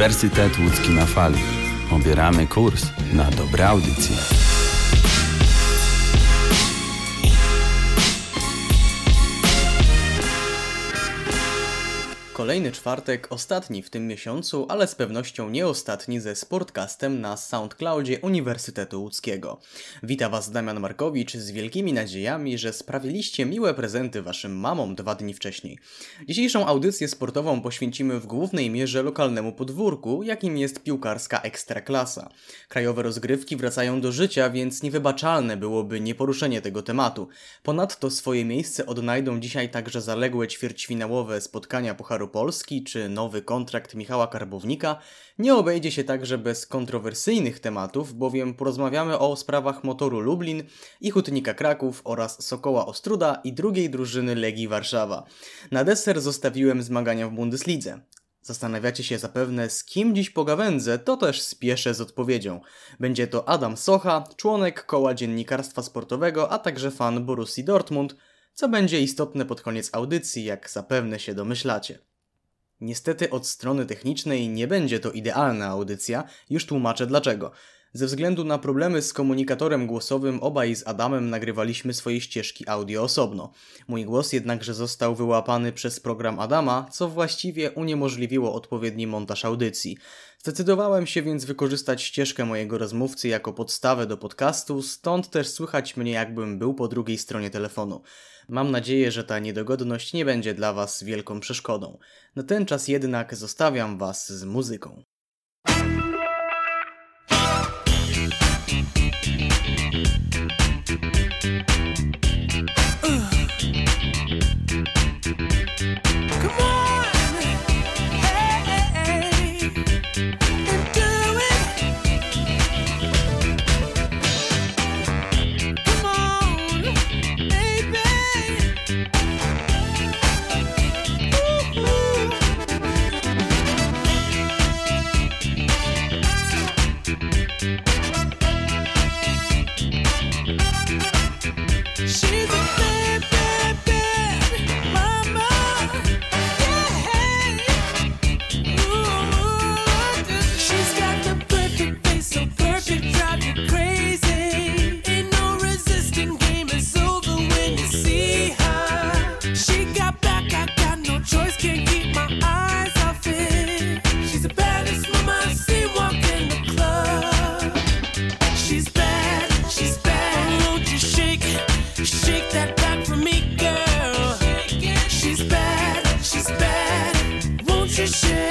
Uniwersytet Łódzki na fali. Obieramy kurs na dobre audycje. Kolejny czwartek, ostatni w tym miesiącu, ale z pewnością nie ostatni ze Sportcastem na SoundCloudzie Uniwersytetu Łódzkiego. Witam Was Damian Markowicz z wielkimi nadziejami, że sprawiliście miłe prezenty Waszym mamom dwa dni wcześniej. Dzisiejszą audycję sportową poświęcimy w głównej mierze lokalnemu podwórku, jakim jest piłkarska ekstraklasa. Krajowe rozgrywki wracają do życia, więc niewybaczalne byłoby nieporuszenie tego tematu. Ponadto swoje miejsce odnajdą dzisiaj także zaległe ćwierćfinałowe spotkania Pucharu Polski czy nowy kontrakt Michała Karbownika, nie obejdzie się także bez kontrowersyjnych tematów, bowiem porozmawiamy o sprawach motoru Lublin i Hutnika Kraków oraz Sokoła Ostruda i drugiej drużyny Legii Warszawa. Na deser zostawiłem zmagania w Bundeslidze. Zastanawiacie się zapewne, z kim dziś pogawędzę, to też spieszę z odpowiedzią. Będzie to Adam Socha, członek koła dziennikarstwa sportowego, a także fan Borussii Dortmund, co będzie istotne pod koniec audycji, jak zapewne się domyślacie. Niestety od strony technicznej nie będzie to idealna audycja, już tłumaczę dlaczego. Ze względu na problemy z komunikatorem głosowym obaj z Adamem nagrywaliśmy swoje ścieżki audio osobno. Mój głos jednakże został wyłapany przez program Adama, co właściwie uniemożliwiło odpowiedni montaż audycji. Zdecydowałem się więc wykorzystać ścieżkę mojego rozmówcy jako podstawę do podcastu, stąd też słychać mnie jakbym był po drugiej stronie telefonu. Mam nadzieję, że ta niedogodność nie będzie dla Was wielką przeszkodą. Na ten czas jednak zostawiam Was z muzyką. shit.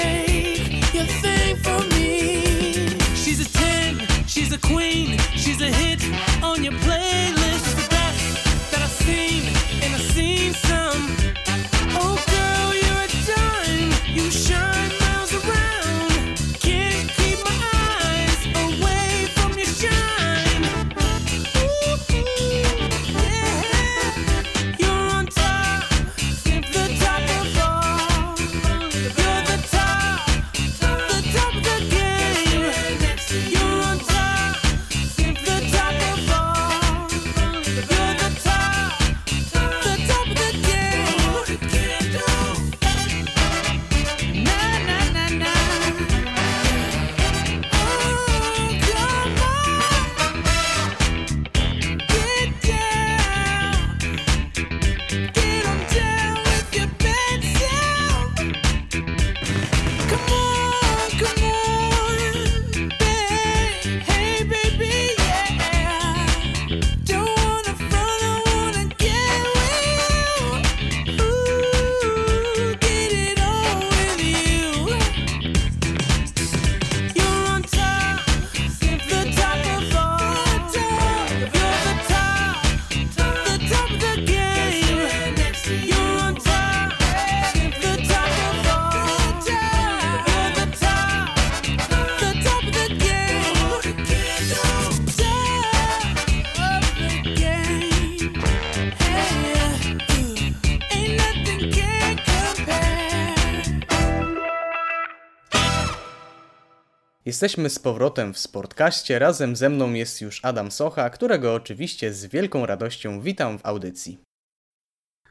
Jesteśmy z powrotem w Sportkaście. Razem ze mną jest już Adam Socha, którego oczywiście z wielką radością witam w audycji.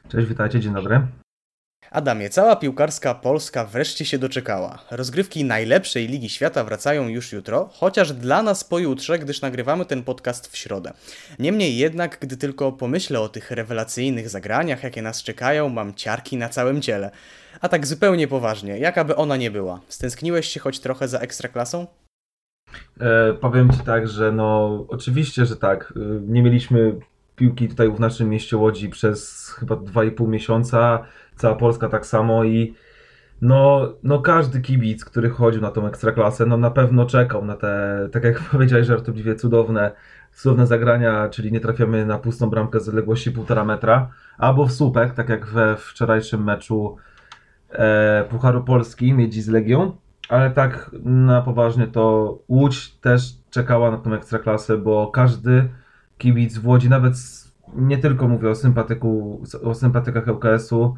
Cześć, witajcie, dzień dobry. Adamie, cała piłkarska Polska wreszcie się doczekała. Rozgrywki najlepszej Ligi Świata wracają już jutro, chociaż dla nas pojutrze, gdyż nagrywamy ten podcast w środę. Niemniej jednak, gdy tylko pomyślę o tych rewelacyjnych zagraniach, jakie nas czekają, mam ciarki na całym ciele. A tak zupełnie poważnie, jaka by ona nie była. Stęskniłeś się choć trochę za ekstraklasą? E, powiem Ci tak, że no oczywiście, że tak. E, nie mieliśmy piłki tutaj w naszym mieście Łodzi przez chyba 2,5 miesiąca, cała Polska tak samo i no, no każdy kibic, który chodził na tą ekstraklasę, no na pewno czekał na te, tak jak powiedziałeś żartobliwie, cudowne, cudowne zagrania, czyli nie trafiamy na pustą bramkę z odległości 1,5 metra, albo w słupek, tak jak we wczorajszym meczu Pucharu Polski, Miedzi z Legią, ale tak na poważnie to Łódź też czekała na tą ekstraklasę, bo każdy kibic w Łodzi, nawet nie tylko mówię o sympatyku, o sympatykach ŁKS-u,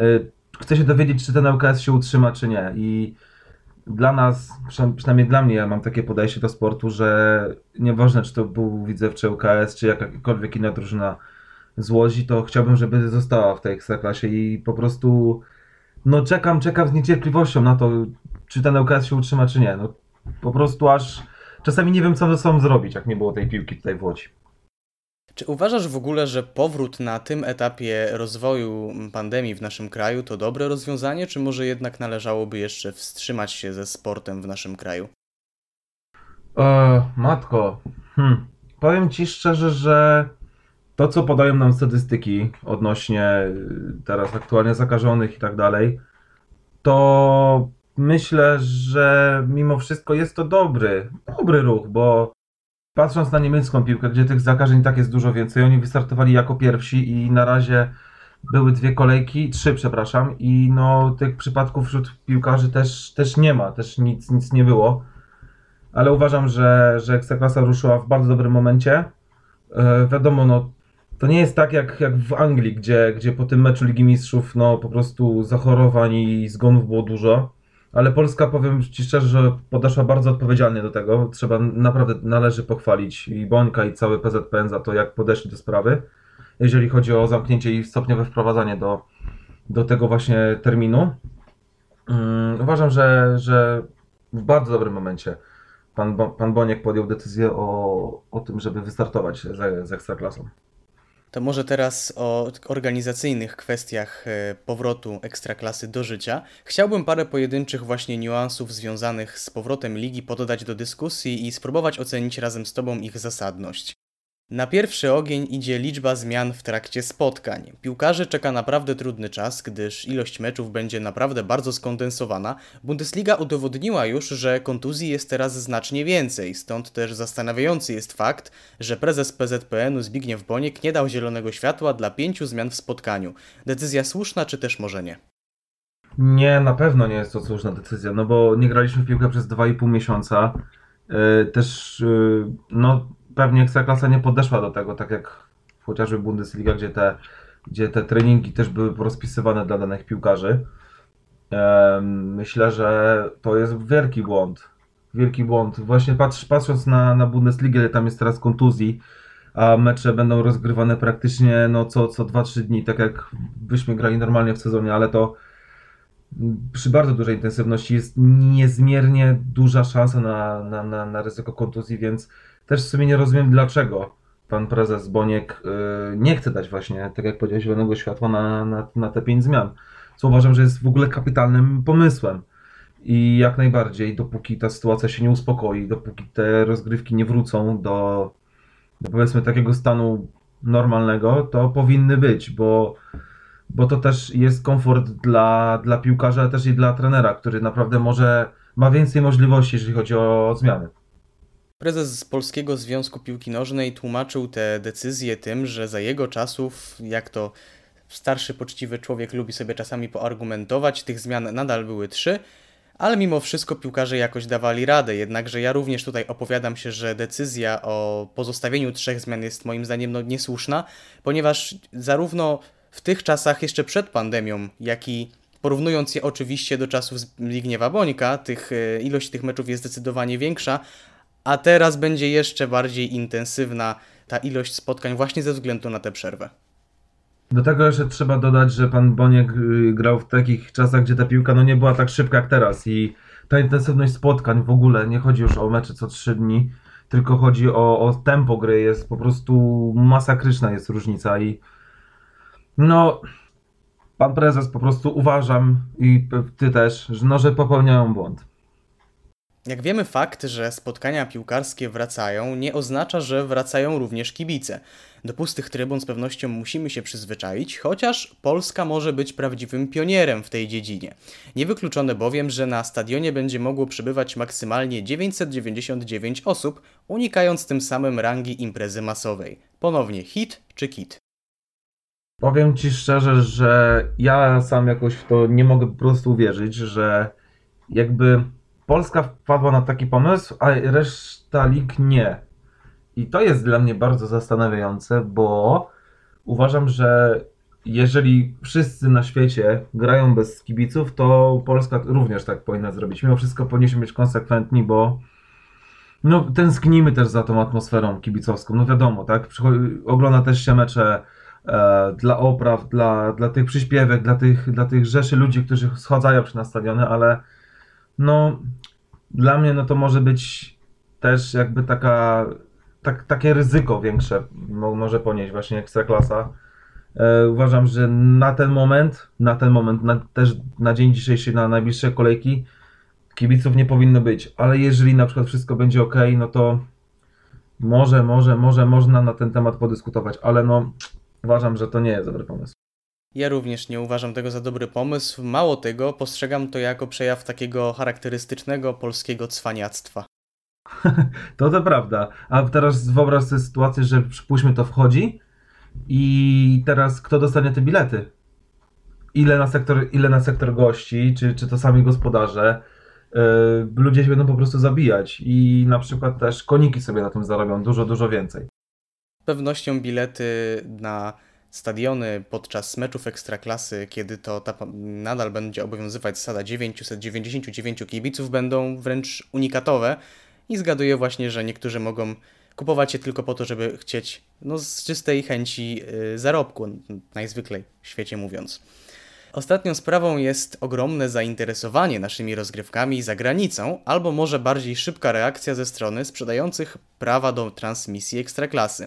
y, chce się dowiedzieć, czy ten ŁKS się utrzyma, czy nie. I dla nas, przynajmniej dla mnie, ja mam takie podejście do sportu, że nieważne, czy to był Widzew, czy ŁKS, czy jakakolwiek inna drużyna z Łodzi, to chciałbym, żeby została w tej ekstraklasie i po prostu no czekam, czekam z niecierpliwością na to, czy ten ŁKS się utrzyma, czy nie. No, po prostu aż czasami nie wiem, co ze sobą zrobić, jak nie było tej piłki tutaj w Łodzi. Czy uważasz w ogóle, że powrót na tym etapie rozwoju pandemii w naszym kraju to dobre rozwiązanie, czy może jednak należałoby jeszcze wstrzymać się ze sportem w naszym kraju? E, matko, hm. powiem Ci szczerze, że to, co podają nam statystyki odnośnie y, teraz aktualnie zakażonych i tak dalej, to myślę, że mimo wszystko jest to dobry, dobry ruch, bo patrząc na niemiecką piłkę, gdzie tych zakażeń tak jest dużo więcej, oni wystartowali jako pierwsi i na razie były dwie kolejki, trzy przepraszam i no tych przypadków wśród piłkarzy też, też nie ma, też nic, nic nie było. Ale uważam, że, że Ekstraklasa ruszyła w bardzo dobrym momencie. E, wiadomo, no to nie jest tak jak, jak w Anglii, gdzie, gdzie po tym meczu Ligi Mistrzów no po prostu zachorowań i zgonów było dużo ale Polska, powiem Ci szczerze, że podeszła bardzo odpowiedzialnie do tego. Trzeba naprawdę, należy pochwalić i Bońka i cały PZPN za to, jak podeszli do sprawy, jeżeli chodzi o zamknięcie i stopniowe wprowadzanie do, do tego właśnie terminu. Um, uważam, że, że w bardzo dobrym momencie pan, pan Boniek podjął decyzję o, o tym, żeby wystartować z, z Ekstraklasą. To może teraz o organizacyjnych kwestiach e, powrotu ekstraklasy do życia. Chciałbym parę pojedynczych właśnie niuansów związanych z powrotem ligi poddać do dyskusji i spróbować ocenić razem z Tobą ich zasadność. Na pierwszy ogień idzie liczba zmian w trakcie spotkań. Piłkarzy czeka naprawdę trudny czas, gdyż ilość meczów będzie naprawdę bardzo skondensowana. Bundesliga udowodniła już, że kontuzji jest teraz znacznie więcej, stąd też zastanawiający jest fakt, że prezes PZPN-u Zbigniew Boniek nie dał zielonego światła dla pięciu zmian w spotkaniu. Decyzja słuszna, czy też może nie? Nie, na pewno nie jest to słuszna decyzja, no bo nie graliśmy w piłkę przez 2,5 miesiąca. Yy, też, yy, no pewnie Ekstraklasa nie podeszła do tego, tak jak chociażby Bundesliga, gdzie te, gdzie te treningi też były rozpisywane dla danych piłkarzy. Myślę, że to jest wielki błąd. Wielki błąd. Właśnie patrz, patrząc na, na Bundesligę, tam jest teraz kontuzji, a mecze będą rozgrywane praktycznie no, co, co 2-3 dni, tak jak byśmy grali normalnie w sezonie, ale to przy bardzo dużej intensywności jest niezmiernie duża szansa na, na, na, na ryzyko kontuzji, więc też w sumie nie rozumiem, dlaczego pan prezes Boniek y, nie chce dać właśnie, tak jak powiedział, zielonego światła na, na, na te pięć zmian. Co uważam, że jest w ogóle kapitalnym pomysłem. I jak najbardziej, dopóki ta sytuacja się nie uspokoi, dopóki te rozgrywki nie wrócą do, do powiedzmy takiego stanu normalnego, to powinny być, bo, bo to też jest komfort dla, dla piłkarza, ale też i dla trenera, który naprawdę może ma więcej możliwości, jeżeli chodzi o zmiany. Prezes Polskiego Związku Piłki Nożnej tłumaczył te decyzje tym, że za jego czasów, jak to starszy, poczciwy człowiek lubi sobie czasami poargumentować, tych zmian nadal były trzy, ale mimo wszystko piłkarze jakoś dawali radę. Jednakże ja również tutaj opowiadam się, że decyzja o pozostawieniu trzech zmian jest moim zdaniem no, niesłuszna, ponieważ zarówno w tych czasach, jeszcze przed pandemią, jak i porównując je oczywiście do czasów Zbigniewa Bońka, tych, e, ilość tych meczów jest zdecydowanie większa, a teraz będzie jeszcze bardziej intensywna ta ilość spotkań właśnie ze względu na tę przerwę. Do tego jeszcze trzeba dodać, że pan Boniek y, grał w takich czasach, gdzie ta piłka no nie była tak szybka jak teraz i ta intensywność spotkań w ogóle, nie chodzi już o mecze co trzy dni, tylko chodzi o, o tempo gry, jest po prostu masakryczna jest różnica i no pan prezes po prostu uważam i ty też, że, no, że popełniają błąd. Jak wiemy, fakt, że spotkania piłkarskie wracają, nie oznacza, że wracają również kibice. Do pustych trybun z pewnością musimy się przyzwyczaić, chociaż Polska może być prawdziwym pionierem w tej dziedzinie. Niewykluczone bowiem, że na stadionie będzie mogło przybywać maksymalnie 999 osób, unikając tym samym rangi imprezy masowej. Ponownie hit czy kit? Powiem ci szczerze, że ja sam jakoś w to nie mogę po prostu uwierzyć, że jakby Polska wpadła na taki pomysł, a reszta lig nie. I to jest dla mnie bardzo zastanawiające, bo uważam, że jeżeli wszyscy na świecie grają bez kibiców, to Polska również tak powinna zrobić. Mimo wszystko powinniśmy być konsekwentni, bo no, tęsknimy też za tą atmosferą kibicowską. No wiadomo, tak? Ogląda też się mecze e, dla opraw, dla, dla tych przyśpiewek, dla tych, dla tych rzeszy ludzi, którzy schodzają się na stadiony, ale no, dla mnie no to może być też jakby taka, tak, takie ryzyko większe mo, może ponieść właśnie Ekstraklasa. E, uważam, że na ten moment, na ten moment, na, też na dzień dzisiejszy, na najbliższe kolejki kibiców nie powinno być, ale jeżeli na przykład wszystko będzie ok, no to może, może, może można na ten temat podyskutować, ale no uważam, że to nie jest dobry pomysł. Ja również nie uważam tego za dobry pomysł. Mało tego, postrzegam to jako przejaw takiego charakterystycznego polskiego cwaniactwa. to to prawda. A teraz wyobraź sobie sytuację, że przypuśćmy to wchodzi i teraz kto dostanie te bilety? Ile na sektor, ile na sektor gości, czy, czy to sami gospodarze? Yy, ludzie się będą po prostu zabijać i na przykład też koniki sobie na tym zarobią dużo, dużo więcej. Pewnością bilety na stadiony podczas meczów ekstraklasy, kiedy to ta, nadal będzie obowiązywać zasada 999 kibiców, będą wręcz unikatowe i zgaduję właśnie, że niektórzy mogą kupować je tylko po to, żeby chcieć no, z czystej chęci yy, zarobku, najzwyklej w świecie mówiąc. Ostatnią sprawą jest ogromne zainteresowanie naszymi rozgrywkami za granicą, albo może bardziej szybka reakcja ze strony sprzedających prawa do transmisji ekstraklasy.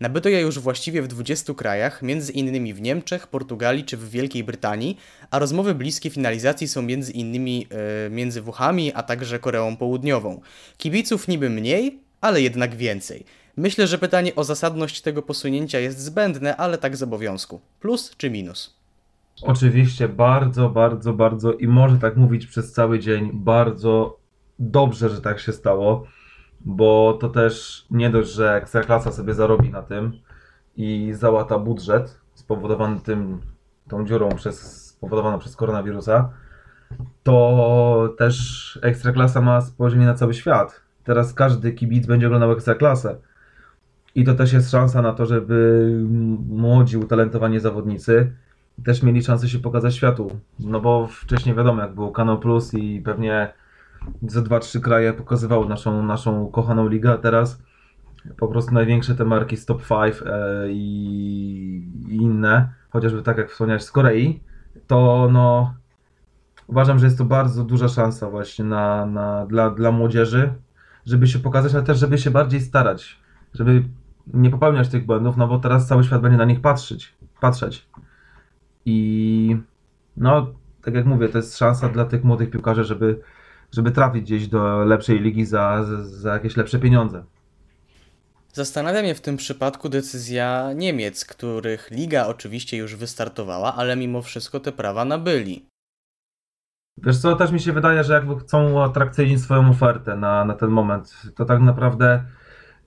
Nabyto je już właściwie w 20 krajach, między innymi w Niemczech, Portugalii czy w Wielkiej Brytanii, a rozmowy bliskie finalizacji są między innymi yy, między Włochami, a także Koreą Południową. Kibiców niby mniej, ale jednak więcej. Myślę, że pytanie o zasadność tego posunięcia jest zbędne, ale tak z obowiązku. Plus czy minus? Oczywiście bardzo, bardzo, bardzo i może tak mówić przez cały dzień, bardzo dobrze, że tak się stało, bo to też nie dość, że Ekstraklasa sobie zarobi na tym i załata budżet spowodowany tym, tą dziurą przez, spowodowaną przez koronawirusa, to też Ekstraklasa ma spojrzenie na cały świat. Teraz każdy kibic będzie oglądał Ekstraklasę. I to też jest szansa na to, żeby młodzi, utalentowani zawodnicy też mieli szansę się pokazać światu. No bo wcześniej wiadomo, jak był Kanał Plus i pewnie ze dwa, trzy kraje pokazywały naszą, naszą kochaną ligę, a teraz po prostu największe te marki top 5 e, i, i inne, chociażby tak jak wspomniałeś z Korei, to no uważam, że jest to bardzo duża szansa właśnie na, na, dla, dla młodzieży, żeby się pokazać, ale też żeby się bardziej starać, żeby nie popełniać tych błędów, no bo teraz cały świat będzie na nich patrzeć, patrzeć. I no, tak jak mówię, to jest szansa dla tych młodych piłkarzy, żeby, żeby trafić gdzieś do lepszej ligi za, za jakieś lepsze pieniądze. Zastanawia mnie w tym przypadku decyzja Niemiec, których liga oczywiście już wystartowała, ale mimo wszystko te prawa nabyli. Wiesz co, też mi się wydaje, że jakby chcą uatrakcyjnić swoją ofertę na, na ten moment, to tak naprawdę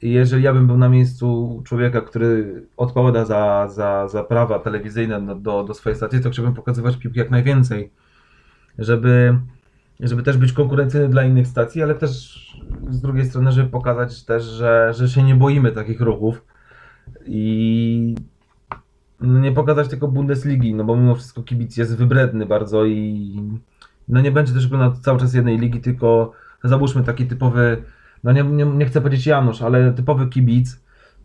jeżeli ja bym był na miejscu człowieka, który odpowiada za, za, za prawa telewizyjne do, do swojej stacji, to chciałbym pokazywać piłki jak najwięcej, żeby, żeby też być konkurencyjny dla innych stacji, ale też z drugiej strony, żeby pokazać też, że, że się nie boimy takich ruchów i nie pokazać tylko Bundesligi, no bo mimo wszystko kibic jest wybredny bardzo i no nie będzie też oglądał cały czas jednej ligi, tylko załóżmy taki typowy no nie, nie, nie chcę powiedzieć Janusz, ale typowy kibic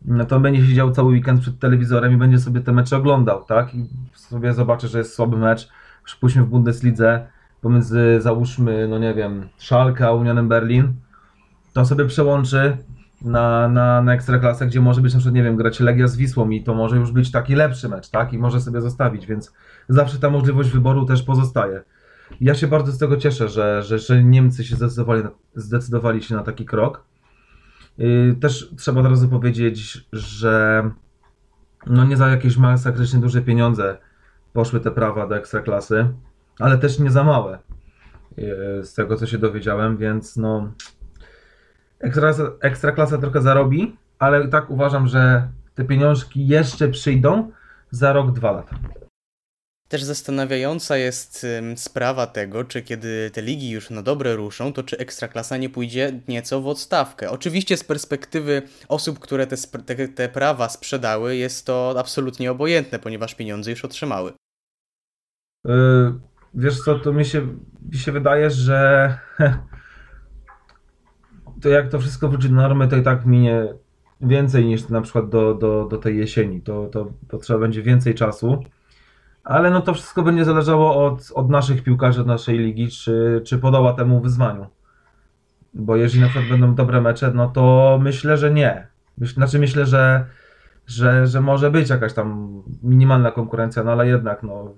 no to będzie siedział cały weekend przed telewizorem i będzie sobie te mecze oglądał, tak? I sobie zobaczy, że jest słaby mecz, przypuśćmy w Bundeslidze, pomiędzy załóżmy, no nie wiem, Schalke a Unionem Berlin, to sobie przełączy na, na, na Ekstraklasę, gdzie może być na przykład, nie wiem, grać Legia z Wisłą i to może już być taki lepszy mecz, tak? I może sobie zostawić, więc zawsze ta możliwość wyboru też pozostaje. Ja się bardzo z tego cieszę, że, że, że Niemcy się zdecydowali, zdecydowali się na taki krok. Yy, Też trzeba od razu powiedzieć, że no nie za jakieś masakrycznie duże pieniądze poszły te prawa do Ekstraklasy, ale też nie za małe, yy, z tego co się dowiedziałem, więc no Ekstraklasa, Ekstraklasa trochę zarobi, ale tak uważam, że te pieniążki jeszcze przyjdą za rok, dwa lata. Też zastanawiająca jest sprawa tego, czy kiedy te ligi już na dobre ruszą, to czy Ekstraklasa nie pójdzie nieco w odstawkę. Oczywiście z perspektywy osób, które te, te, te prawa sprzedały, jest to absolutnie obojętne, ponieważ pieniądze już otrzymały. Yy, Wiesz co, to mi się, mi się wydaje, że to jak to wszystko wróci do normy, to i tak minie więcej niż na przykład do, do, do tej jesieni. To, to potrzeba będzie więcej czasu. Ale no to wszystko będzie zależało od, od naszych piłkarzy, od naszej ligi, czy, czy podoła temu wyzwaniu. Bo jeżeli na przykład będą dobre mecze, no to myślę, że nie. Myśl, znaczy myślę, że, że, że może być jakaś tam minimalna konkurencja, no ale jednak no,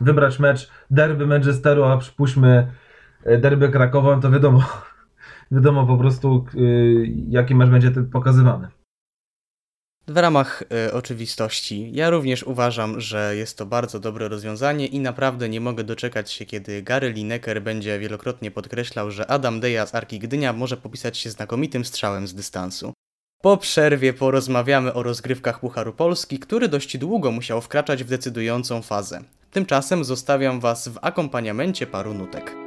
wybrać mecz derby Manchesteru, a przypuśćmy e, derby Krakowa, to wiadomo, wiadomo po prostu y, jaki mecz będzie pokazywany. W ramach e, oczywistości, ja również uważam, że jest to bardzo dobre rozwiązanie i naprawdę nie mogę doczekać się, kiedy Gary Lineker będzie wielokrotnie podkreślał, że Adam Deja z Arki Gdynia może popisać się znakomitym strzałem z dystansu. Po przerwie porozmawiamy o rozgrywkach Pucharu Polski, który dość długo musiał wkraczać w decydującą fazę. Tymczasem zostawiam Was w akompaniamencie paru nutek.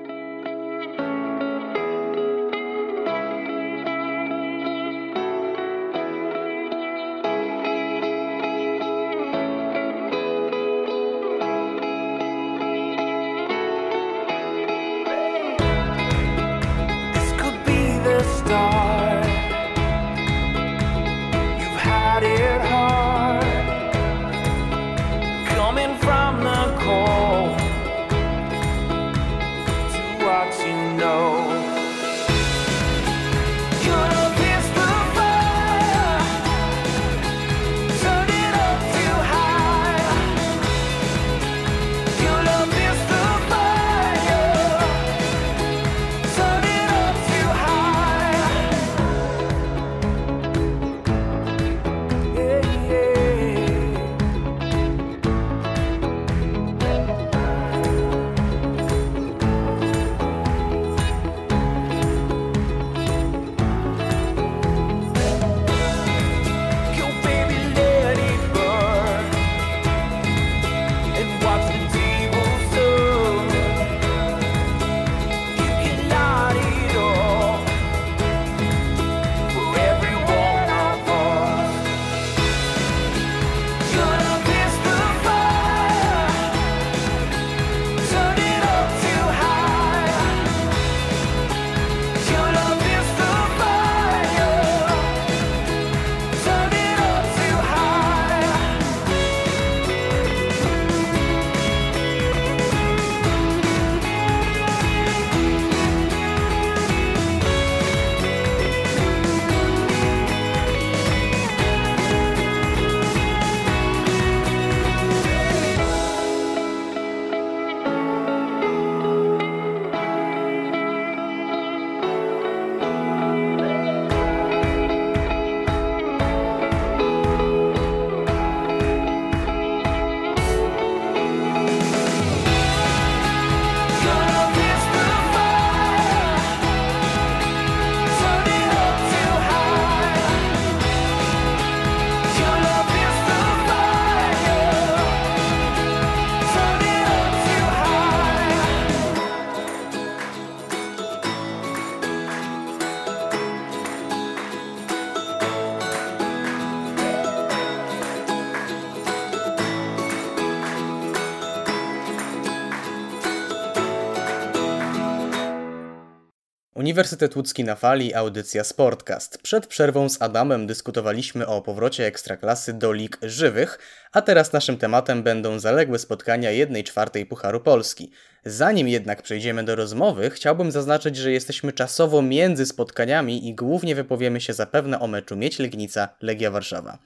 Uniwersytet Łódzki na fali, audycja Sportcast. Przed przerwą z Adamem dyskutowaliśmy o powrocie Ekstraklasy do lig żywych, a teraz naszym tematem będą zaległe spotkania 1 czwartej Pucharu Polski. Zanim jednak przejdziemy do rozmowy, chciałbym zaznaczyć, że jesteśmy czasowo między spotkaniami i głównie wypowiemy się zapewne o meczu Mieć Legnica Legia Warszawa.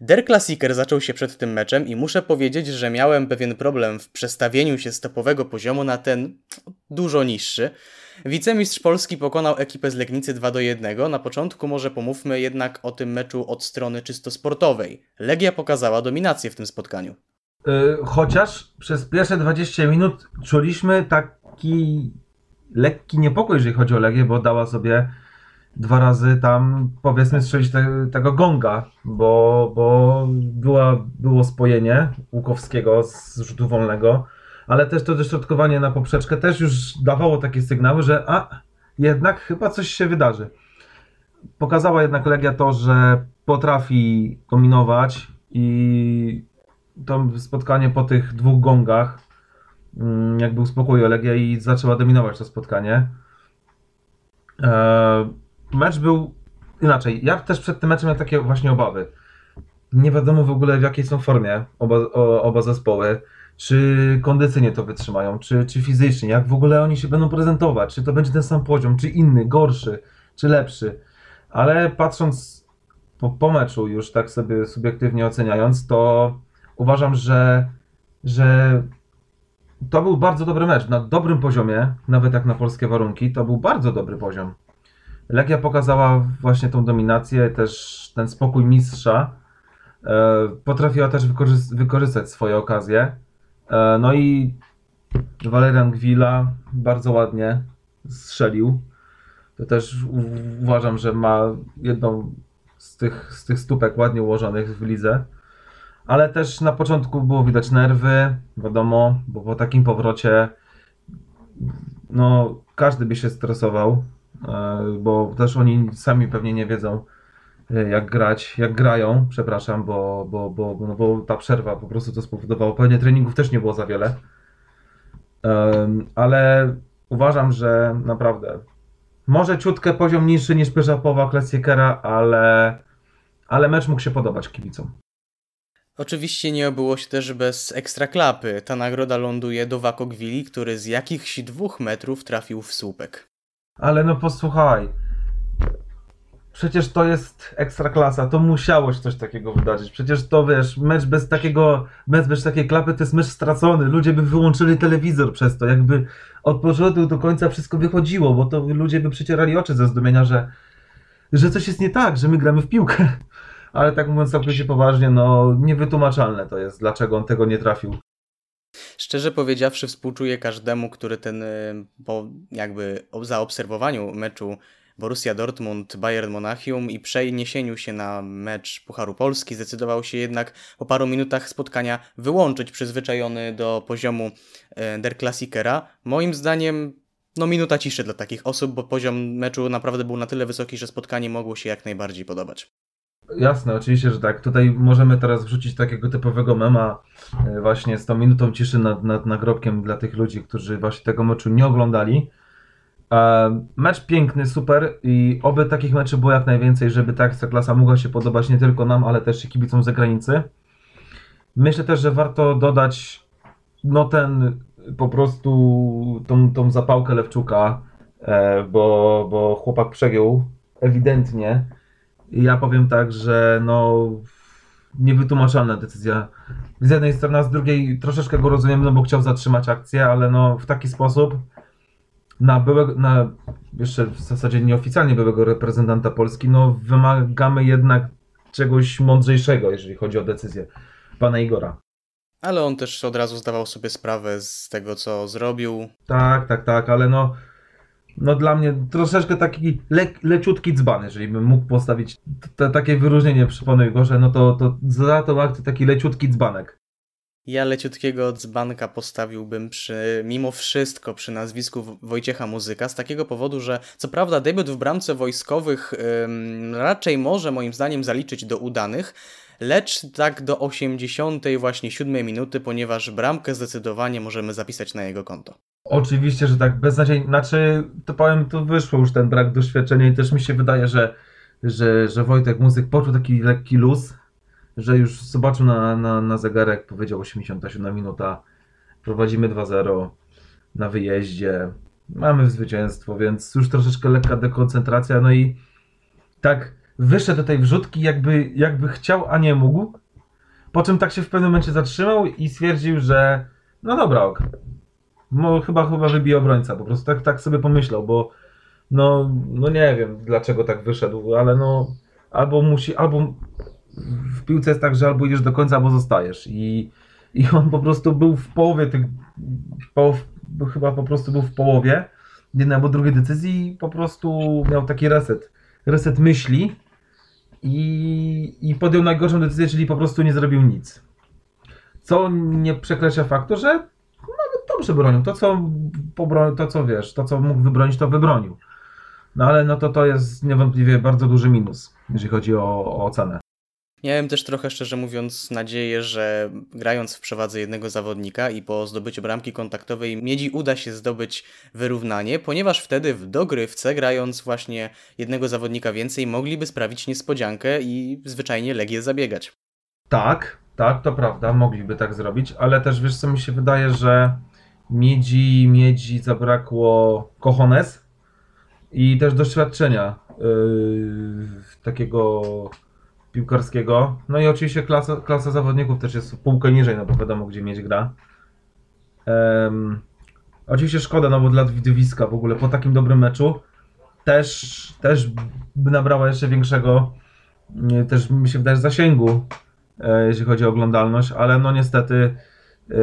Der Klassiker zaczął się przed tym meczem i muszę powiedzieć, że miałem pewien problem w przestawieniu się z topowego poziomu na ten dużo niższy. Wicemistrz Polski pokonał ekipę z Legnicy 2 do 1. Na początku może pomówmy jednak o tym meczu od strony czysto sportowej. Legia pokazała dominację w tym spotkaniu. Y, Chociaż przez pierwsze 20 minut czuliśmy taki lekki niepokój, jeżeli chodzi o Legię, bo dała sobie dwa razy tam, powiedzmy, strzelić te, tego gonga, bo, bo była, było spojenie Łukowskiego z rzutu wolnego, ale też to dośrodkowanie na poprzeczkę też już dawało takie sygnały, że a, jednak chyba coś się wydarzy. Pokazała jednak Legia to, że potrafi dominować i to spotkanie po tych dwóch gongach mm, jakby uspokoiło Legię i zaczęła dominować to spotkanie. Eee, mecz był inaczej. Ja też przed tym meczem miałem takie właśnie obawy. Nie wiadomo w ogóle w jakiej są formie oba, oba zespoły. Czy kondycyjnie to wytrzymają, czy, czy fizycznie, jak w ogóle oni się będą prezentować, czy to będzie ten sam poziom, czy inny, gorszy, czy lepszy. Ale patrząc po, po meczu, już tak sobie subiektywnie oceniając, to uważam, że, że to był bardzo dobry mecz. Na dobrym poziomie, nawet jak na polskie warunki, to był bardzo dobry poziom. Legia pokazała właśnie tą dominację, też ten spokój mistrza. E, potrafiła też wykorzy- wykorzystać swoje okazje. E, no i Valerian Gwila bardzo ładnie strzelił. To też uważam, że ma jedną z tych, z tych stópek ładnie ułożonych w lidze. Ale też na początku było widać nerwy, wiadomo, bo po takim powrocie no każdy by się stresował, e, bo też oni sami pewnie nie wiedzą jak grać, jak grają, przepraszam, bo, bo, bo, no bo ta przerwa po prostu to spowodowało. Pewnie treningów też nie było za wiele. Em, Ale uważam, że naprawdę może ciutkę poziom niższy niż pierwsza połowa Klassikera, ale, ale mecz mógł się podobać kibicom. Oczywiście nie obyło się też bez ekstraklapy. Ta nagroda ląduje do Wako Gwili, który z jakichś dwóch metrów trafił w słupek. Ale no posłuchaj. Przecież to jest ekstraklasa, to musiało się coś takiego wydarzyć. Przecież to wiesz, mecz bez takiego, mecz bez takiej klapy to jest mecz stracony. Ludzie by wyłączyli telewizor przez to, jakby od początku do końca wszystko wychodziło, bo to ludzie by przecierali oczy ze zdumienia, że, że coś jest nie tak, że my gramy w piłkę. Ale tak mówiąc całkowicie poważnie, no niewytłumaczalne to jest, dlaczego on tego nie trafił. Szczerze powiedziawszy, współczuję każdemu, który ten, po jakby zaobserwowaniu meczu Borussia Dortmund, Bayern Monachium i przeniesieniu się na mecz Pucharu Polski zdecydował się jednak po paru minutach spotkania wyłączyć przyzwyczajony do poziomu y, Der Klassikera. Moim zdaniem no minuta ciszy dla takich osób, bo poziom meczu naprawdę był na tyle wysoki, że spotkanie mogło się jak najbardziej podobać. Jasne, oczywiście, że tak. Tutaj możemy teraz wrzucić takiego typowego mema e, właśnie z tą minutą ciszy nad, nad nagrobkiem dla tych ludzi, którzy właśnie tego meczu nie oglądali. E, Mecz piękny, super i oby takich meczy było jak najwięcej, żeby ta Ekstraklasa mogła się podobać nie tylko nam, ale też i kibicom z zagranicy. Myślę też, że warto dodać no ten po prostu tą, tą zapałkę Lewczuka, e, bo, bo chłopak przegiął ewidentnie. Ja powiem tak, że no niewytłumaczalna decyzja z jednej strony, a z drugiej troszeczkę go rozumiem, no bo chciał zatrzymać akcję, ale no w taki sposób na byłego, na jeszcze w zasadzie nieoficjalnie byłego reprezentanta Polski, no wymagamy jednak czegoś mądrzejszego, jeżeli chodzi o decyzję pana Igora. Ale on też od razu zdawał sobie sprawę z tego, co zrobił. Tak, tak, tak, ale no, no dla mnie troszeczkę taki le, leciutki dzban, jeżeli bym mógł postawić t- takie wyróżnienie przy panu Igorze, no to, to za tą akcję taki leciutki dzbanek. Ja leciutkiego dzbanka postawiłbym przy, mimo wszystko przy nazwisku Wojciecha Muzyka, z takiego powodu, że co prawda debiut w bramce wojskowych ym, raczej może moim zdaniem zaliczyć do udanych, lecz tak do 80 właśnie 7 minuty, ponieważ bramkę zdecydowanie możemy zapisać na jego konto. Oczywiście, że tak, beznadziejnie. Znaczy, to powiem, tu wyszło już ten brak doświadczenia i też mi się wydaje, że, że, że Wojtek Muzyk poczuł taki lekki luz, że już zobaczył na, na, na zegarek, powiedział 87 minuta, prowadzimy 2-0 na wyjeździe, mamy zwycięstwo, więc już troszeczkę lekka dekoncentracja, no i tak wyszedł do tej wrzutki, jakby, jakby chciał, a nie mógł, po czym tak się w pewnym momencie zatrzymał i stwierdził, że no dobra, ok. No, chyba, chyba wybije obrońca, po prostu tak, tak sobie pomyślał, bo no, no nie wiem dlaczego tak wyszedł, ale no albo musi, albo w piłce jest tak, że albo idziesz do końca, albo zostajesz i, i on po prostu był w połowie tych, po, chyba po prostu był w połowie jednej albo drugiej decyzji i po prostu miał taki reset, reset myśli i, i podjął najgorszą decyzję, czyli po prostu nie zrobił nic. Co nie przekreśla faktu, że nawet dobrze bronił. To co, to, co wiesz, to co mógł wybronić, to wybronił. No ale no to to jest niewątpliwie bardzo duży minus, jeżeli chodzi o, o ocenę. Miałem też trochę, szczerze mówiąc, nadzieję, że grając w przewadze jednego zawodnika i po zdobyciu bramki kontaktowej Miedzi uda się zdobyć wyrównanie, ponieważ wtedy w dogrywce, grając właśnie jednego zawodnika więcej, mogliby sprawić niespodziankę i zwyczajnie Legię zabiegać. Tak, tak, to prawda, mogliby tak zrobić, ale też wiesz co mi się wydaje, że miedzi, miedzi zabrakło cojones i też doświadczenia yy, takiego piłkarskiego. No i oczywiście klasa, klasa zawodników też jest półkę niżej, no bo wiadomo gdzie miedź gra. Em, oczywiście szkoda, no bo dla widowiska w ogóle po takim dobrym meczu też, też by nabrała jeszcze większego, też mi się wydaje, zasięgu e, jeśli chodzi o oglądalność, ale no niestety, e,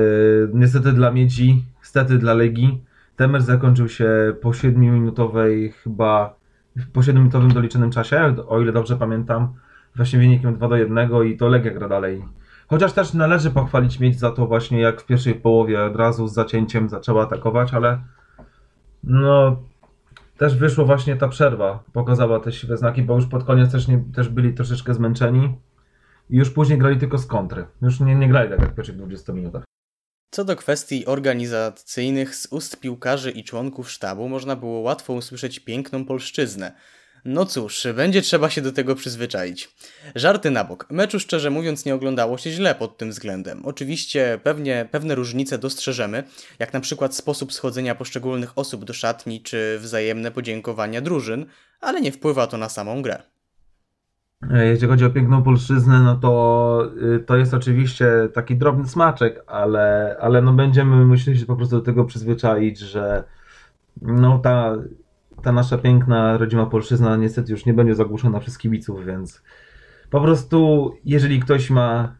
niestety dla Miedzi, niestety dla Legii, ten mecz zakończył się po 7-minutowej chyba, po 7-minutowym doliczonym czasie, o ile dobrze pamiętam, właśnie wynikiem 2 do 1 i to Legia gra dalej. Chociaż też należy pochwalić Miedź za to właśnie jak w pierwszej połowie od razu z zacięciem zaczęła atakować, ale no też wyszło właśnie ta przerwa, pokazała te siwe znaki, bo już pod koniec też, nie, też byli troszeczkę zmęczeni i już później grali tylko z kontry. Już nie, nie grali tak jak w pierwszych 20 minutach. Co do kwestii organizacyjnych, z ust piłkarzy i członków sztabu można było łatwo usłyszeć piękną polszczyznę. No cóż, będzie trzeba się do tego przyzwyczaić. Żarty na bok. Meczu szczerze mówiąc nie oglądało się źle pod tym względem. Oczywiście pewnie, pewne różnice dostrzeżemy, jak na przykład sposób schodzenia poszczególnych osób do szatni czy wzajemne podziękowania drużyn, ale nie wpływa to na samą grę. E, Jeśli chodzi o piękną polszczyznę, no to y, to jest oczywiście taki drobny smaczek, ale, ale no będziemy musieli się po prostu do tego przyzwyczaić, że no ta, ta nasza piękna rodzima polszczyzna niestety już nie będzie zagłuszona przez kibiców, więc po prostu jeżeli ktoś ma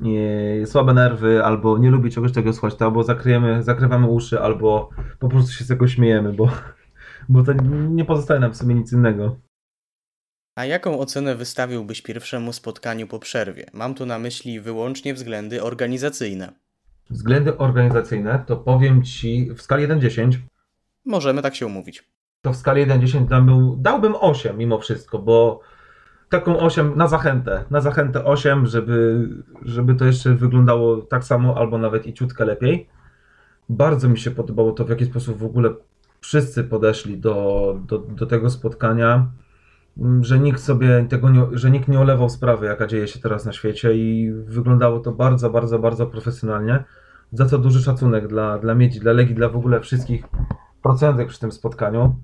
nie, słabe nerwy albo nie lubi czegoś tego słuchać, to albo zakryjemy, zakrywamy uszy, albo po prostu się z tego śmiejemy, bo, bo to nie pozostaje nam w sumie nic innego. A jaką ocenę wystawiłbyś pierwszemu spotkaniu po przerwie? Mam tu na myśli wyłącznie względy organizacyjne. Względy organizacyjne, to powiem Ci w skali 1-10, Możemy tak się umówić. To w skali 1-10 dałbym, dałbym 8 mimo wszystko, bo taką 8 na zachętę, na zachętę 8, żeby, żeby to jeszcze wyglądało tak samo albo nawet i ciutkę lepiej. Bardzo mi się podobało to, w jaki sposób w ogóle wszyscy podeszli do, do, do tego spotkania, m, że nikt sobie tego nie, że nikt nie olewał sprawy, jaka dzieje się teraz na świecie i wyglądało to bardzo, bardzo, bardzo profesjonalnie. Za co duży szacunek dla, dla Miedzi, dla Legii, dla w ogóle wszystkich procentek przy tym spotkaniu.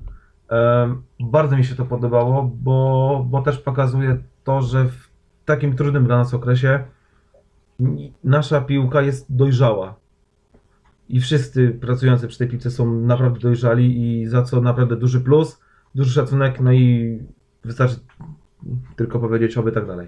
Bardzo mi się to podobało, bo, bo też pokazuje to, że w takim trudnym dla nas okresie nasza piłka jest dojrzała. I wszyscy pracujący przy tej piłce są naprawdę dojrzali i za co naprawdę duży plus, duży szacunek, no i wystarczy tylko powiedzieć oby tak dalej.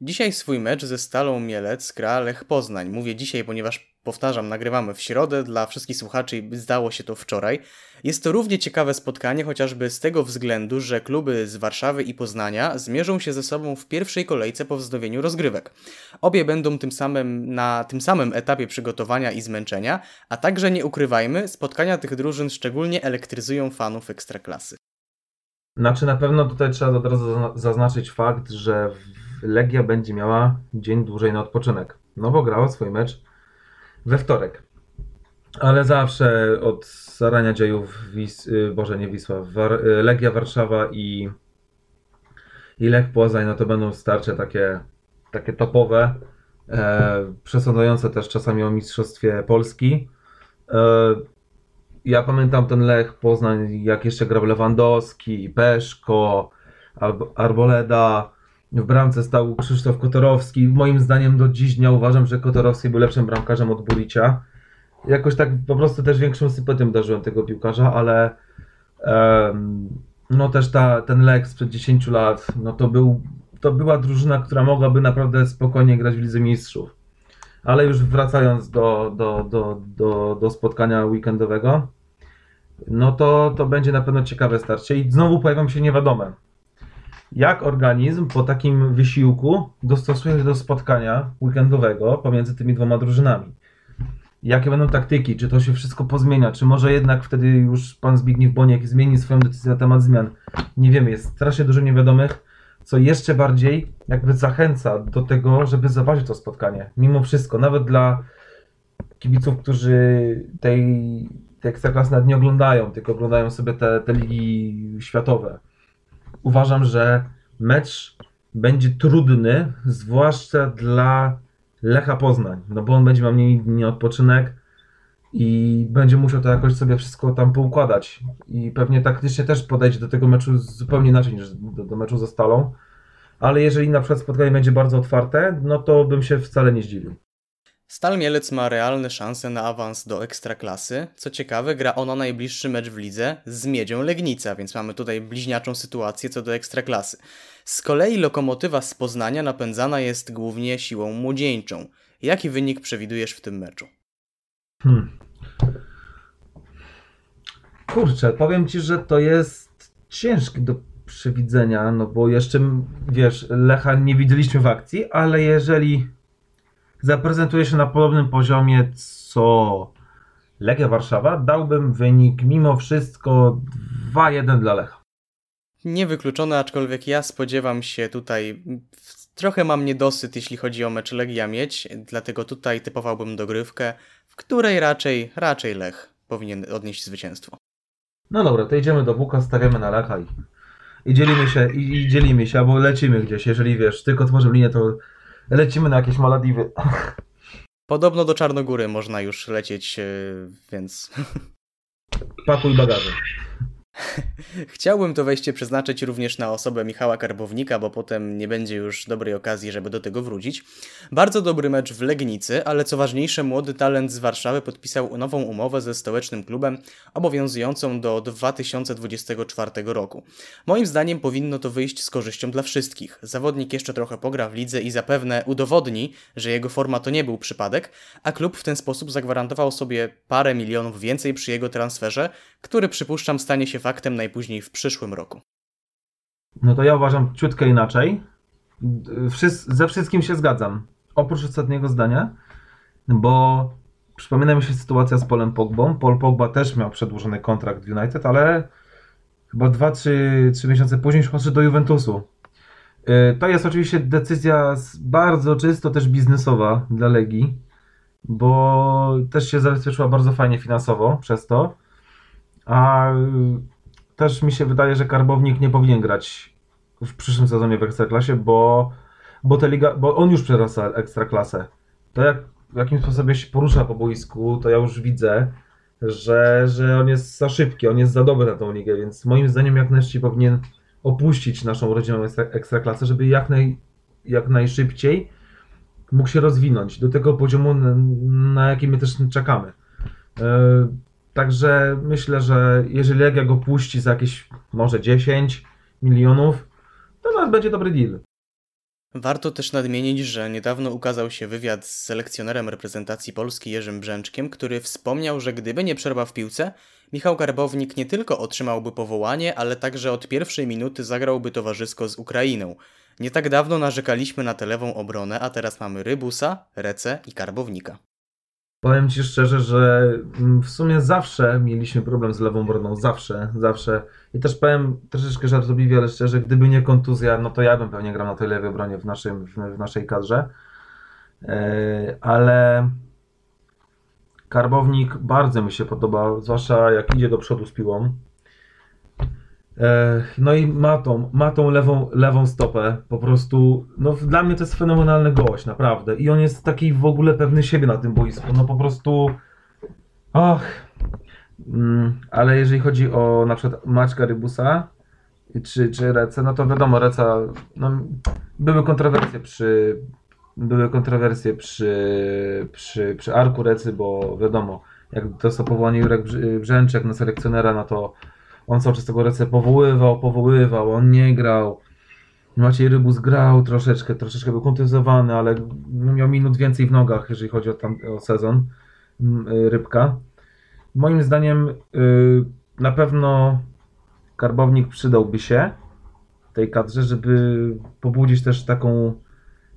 Dzisiaj swój mecz ze Stalą Mielec gra Lech Poznań. Mówię dzisiaj, ponieważ powtarzam, nagrywamy w środę, dla wszystkich słuchaczy zdało się to wczoraj. Jest to równie ciekawe spotkanie, chociażby z tego względu, że kluby z Warszawy i Poznania zmierzą się ze sobą w pierwszej kolejce po wznowieniu rozgrywek. Obie będą tym samym na tym samym etapie przygotowania i zmęczenia, a także nie ukrywajmy, spotkania tych drużyn szczególnie elektryzują fanów ekstraklasy. Znaczy na pewno tutaj trzeba od razu zazna- zaznaczyć fakt, że Legia będzie miała dzień dłużej na odpoczynek. No bo grała swój mecz we wtorek. Ale zawsze od zarania dziejów, Wis, y, Boże nie Wisła, War, y, Legia Warszawa i, i Lech Poznań, no to będą starcie takie, takie topowe, e, przesądzające też czasami o Mistrzostwie Polski. E, ja pamiętam ten Lech Poznań, jak jeszcze grał Lewandowski, Peszko, Arb- Arboleda, w bramce stał Krzysztof Kotorowski. Moim zdaniem do dziś nie uważam, że Kotorowski był lepszym bramkarzem od Buricia. Jakoś tak po prostu też większą sympatią darzyłem tego piłkarza, ale em, no też ta, ten Lech sprzed 10 lat, no to, był, to była drużyna, która mogłaby naprawdę spokojnie grać w Lidze Mistrzów. Ale już wracając do, do, do, do, do spotkania weekendowego, no to, to będzie na pewno ciekawe starcie i znowu pojawią się niewiadome. Jak organizm po takim wysiłku dostosuje się do spotkania weekendowego pomiędzy tymi dwoma drużynami? Jakie będą taktyki? Czy to się wszystko pozmienia? Czy może jednak wtedy już pan Zbigniew Boniek zmieni swoją decyzję na temat zmian? Nie wiemy, jest strasznie dużo niewiadomych, co jeszcze bardziej jakby zachęca do tego, żeby zobaczyć to spotkanie. Mimo wszystko, nawet dla kibiców, którzy tej, tej ekstraklasy nawet nie oglądają, tylko oglądają sobie te, te ligi światowe. Uważam, że mecz będzie trudny, zwłaszcza dla Lecha Poznań, no bo on będzie miał mniej dni odpoczynek i będzie musiał to jakoś sobie wszystko tam poukładać i pewnie taktycznie też podejdzie do tego meczu zupełnie inaczej niż do, do meczu ze Stalą, ale jeżeli na przykład spotkanie będzie bardzo otwarte, no to bym się wcale nie zdziwił. Stal Mielec ma realne szanse na awans do Ekstraklasy. Co ciekawe, gra ona najbliższy mecz w lidze z Miedzią Legnica, więc mamy tutaj bliźniaczą sytuację co do Ekstraklasy. Z kolei Lokomotywa z Poznania napędzana jest głównie siłą młodzieńczą. Jaki wynik przewidujesz w tym meczu? Hmm. Kurczę, powiem ci, że to jest ciężkie do przewidzenia, no bo jeszcze, wiesz, Lecha nie widzieliśmy w akcji, ale jeżeli zaprezentuje się na podobnym poziomie co Legia Warszawa, dałbym wynik mimo wszystko 2-1 dla Lecha. Niewykluczone, aczkolwiek ja spodziewam się tutaj. Trochę mam niedosyt, jeśli chodzi o mecz Legia Mieć, dlatego tutaj typowałbym dogrywkę, w której raczej, raczej Lech powinien odnieść zwycięstwo. No dobra, to idziemy do Buka, stawiamy na Lecha i, i dzielimy się, i, i dzielimy się, albo lecimy gdzieś, jeżeli wiesz, tylko tworzymy linię, to lecimy na jakieś Maladiwy. Podobno do Czarnogóry można już lecieć, yy, więc Pakuj bagaże. Chciałbym to wejście przeznaczyć również na osobę Michała Karbownika, bo potem nie będzie już dobrej okazji, żeby do tego wrócić. Bardzo dobry mecz w Legnicy, ale co ważniejsze, młody talent z Warszawy podpisał nową umowę ze stołecznym klubem, obowiązującą do 2024 roku. Moim zdaniem powinno to wyjść z korzyścią dla wszystkich. Zawodnik jeszcze trochę pogra w lidze i zapewne udowodni, że jego forma to nie był przypadek, a klub w ten sposób zagwarantował sobie parę milionów więcej przy jego transferze, który przypuszczam stanie się faktem najpóźniej w przyszłym roku. No to ja uważam ciutkę inaczej. Ze wszystkim się zgadzam. Oprócz ostatniego zdania, bo przypomina mi się sytuacja z Polem Pogbą. Paul Pogba też miał przedłużony kontrakt w United, ale chyba 2-3 miesiące później już poszedł do Juventusu. Yy, To jest oczywiście decyzja bardzo czysto też biznesowa dla Legii, bo też się zabezpieczyła bardzo fajnie finansowo przez to. A y, też mi się wydaje, że Karbownik nie powinien grać w przyszłym sezonie w Ekstraklasie, bo, bo, liga, bo on już przerasta Ekstraklasę. To jak w jakim sposobie się porusza po boisku, to ja już widzę, że, że on jest za szybki, on jest za dobry na tą ligę, więc moim zdaniem jak najszybciej powinien opuścić naszą ekstra- Ekstraklasę, żeby jak, naj, jak najszybciej mógł się rozwinąć do tego poziomu, na, na jaki my też czekamy. Także myślę, że jeżeli Legia go puści za jakieś może 10 milionów, to nawet będzie dobry deal. Warto też nadmienić, że niedawno ukazał się wywiad z selekcjonerem reprezentacji Polski Jerzym Brzęczkiem, który wspomniał, że gdyby nie przerwa w piłce, Michał Karbownik nie tylko otrzymałby powołanie, ale także od pierwszej minuty zagrałby towarzysko z Ukrainą. Nie tak dawno narzekaliśmy na tę lewą obronę, a teraz mamy Rybusa, Rece i Karbownika. Powiem Ci szczerze, że mm, w sumie zawsze mieliśmy problem z lewą obroną, zawsze, zawsze. I też powiem troszeczkę żartobliwie, ale szczerze, gdyby nie kontuzja, no to ja bym pewnie grał na tej lewej obronie w, naszym, w, naszej kadrze. E, ale Karbownik bardzo mi się podoba, zwłaszcza jak idzie do przodu z piłą. No i ma tą, ma tą lewą, lewą stopę, po prostu, no dla mnie to jest fenomenalny gość, naprawdę. I on jest taki w ogóle pewny siebie na tym boisku, no po prostu, ach. Mm, Ale jeżeli chodzi o na przykład Maćka Rybusa, czy, czy Rece, no to wiadomo, Reca, no, były kontrowersje przy, były kontrowersje przy, przy, przy Arku Recy, bo wiadomo, jak dostał powołanie Jurek Brzęczek na selekcjonera, no to on cały czas tego Recę powoływał, powoływał, on nie grał. Maciej Rybus grał troszeczkę, troszeczkę był kontuzjowany, ale miał minut więcej w nogach, jeżeli chodzi o, tam, o sezon mm, y, Rybka. Moim zdaniem y, na pewno Karbownik przydałby się tej kadrze, żeby pobudzić też taką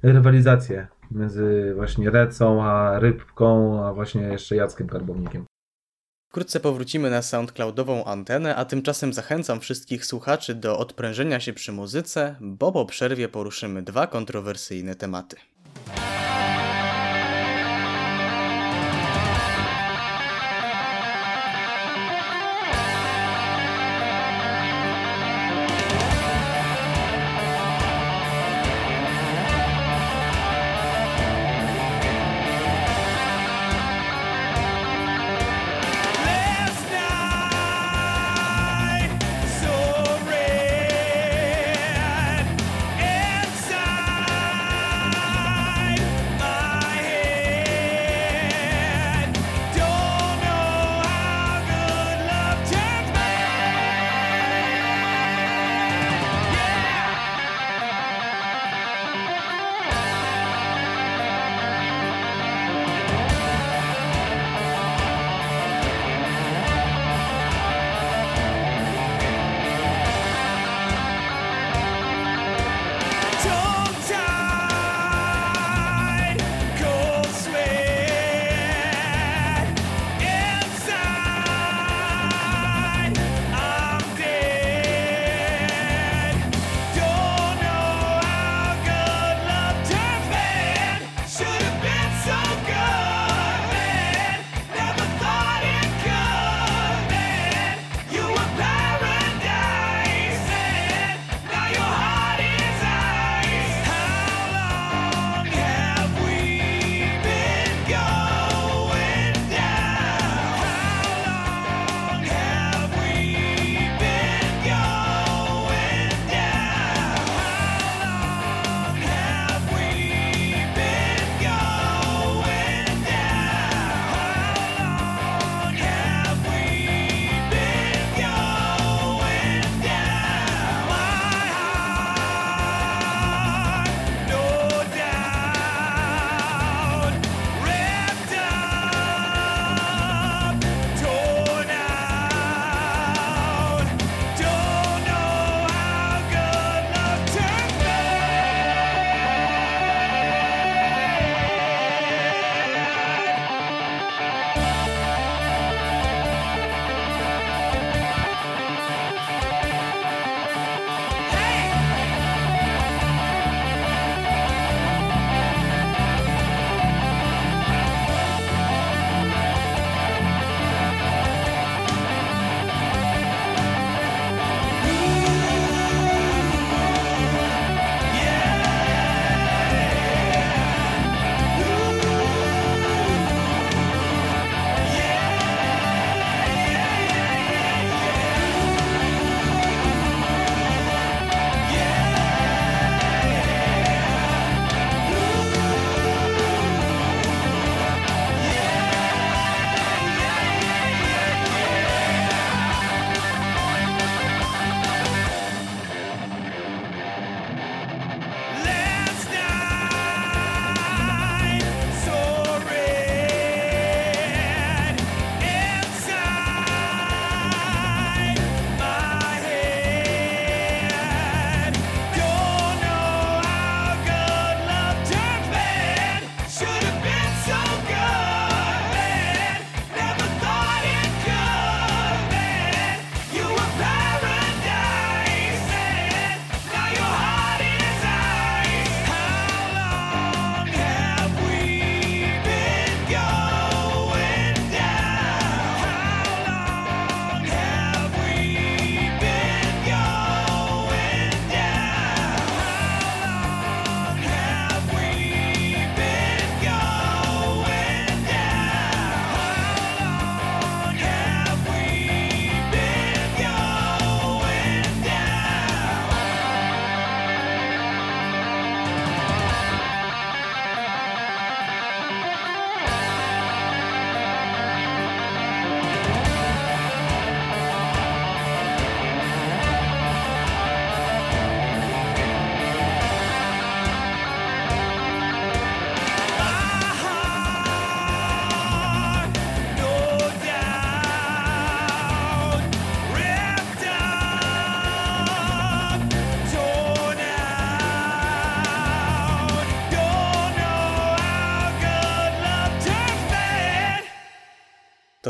rywalizację między właśnie Recą, a Rybką, a właśnie jeszcze Jackiem Karbownikiem. Wkrótce powrócimy na SoundCloudową antenę, a tymczasem zachęcam wszystkich słuchaczy do odprężenia się przy muzyce, bo po przerwie poruszymy dwa kontrowersyjne tematy.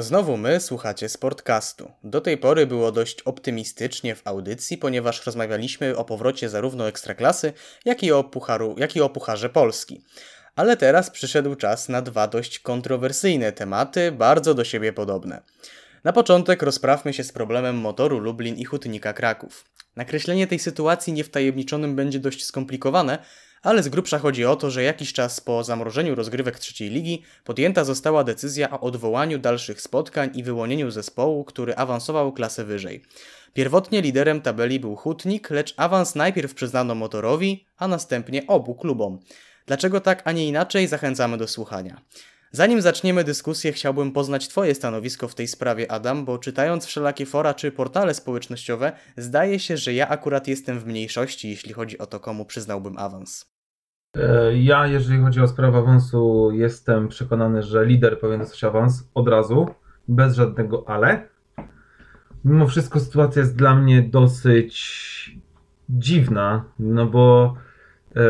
Znowu my słuchacie Sportcastu. Do tej pory było dość optymistycznie w audycji, ponieważ rozmawialiśmy o powrocie zarówno Ekstraklasy, jak i o, pucharu, jak i o Pucharze Polski. Ale teraz przyszedł czas na dwa dość kontrowersyjne tematy, bardzo do siebie podobne. Na początek rozprawmy się z problemem motoru Lublin i Hutnika Kraków. Nakreślenie tej sytuacji niewtajemniczonym będzie dość skomplikowane, ale z grubsza chodzi o to, że jakiś czas po zamrożeniu rozgrywek trzeciej ligi podjęta została decyzja o odwołaniu dalszych spotkań i wyłonieniu zespołu, który awansował klasę wyżej. Pierwotnie liderem tabeli był Hutnik, lecz awans najpierw przyznano motorowi, a następnie obu klubom. Dlaczego tak, a nie inaczej, zachęcamy do słuchania. Zanim zaczniemy dyskusję, chciałbym poznać Twoje stanowisko w tej sprawie, Adam, bo czytając wszelakie fora czy portale społecznościowe, zdaje się, że ja akurat jestem w mniejszości, jeśli chodzi o to, komu przyznałbym awans. E, Ja, jeżeli chodzi o sprawę awansu, jestem przekonany, że lider powinien dostać awans od razu, bez żadnego ale. Mimo wszystko sytuacja jest dla mnie dosyć dziwna, no bo, e,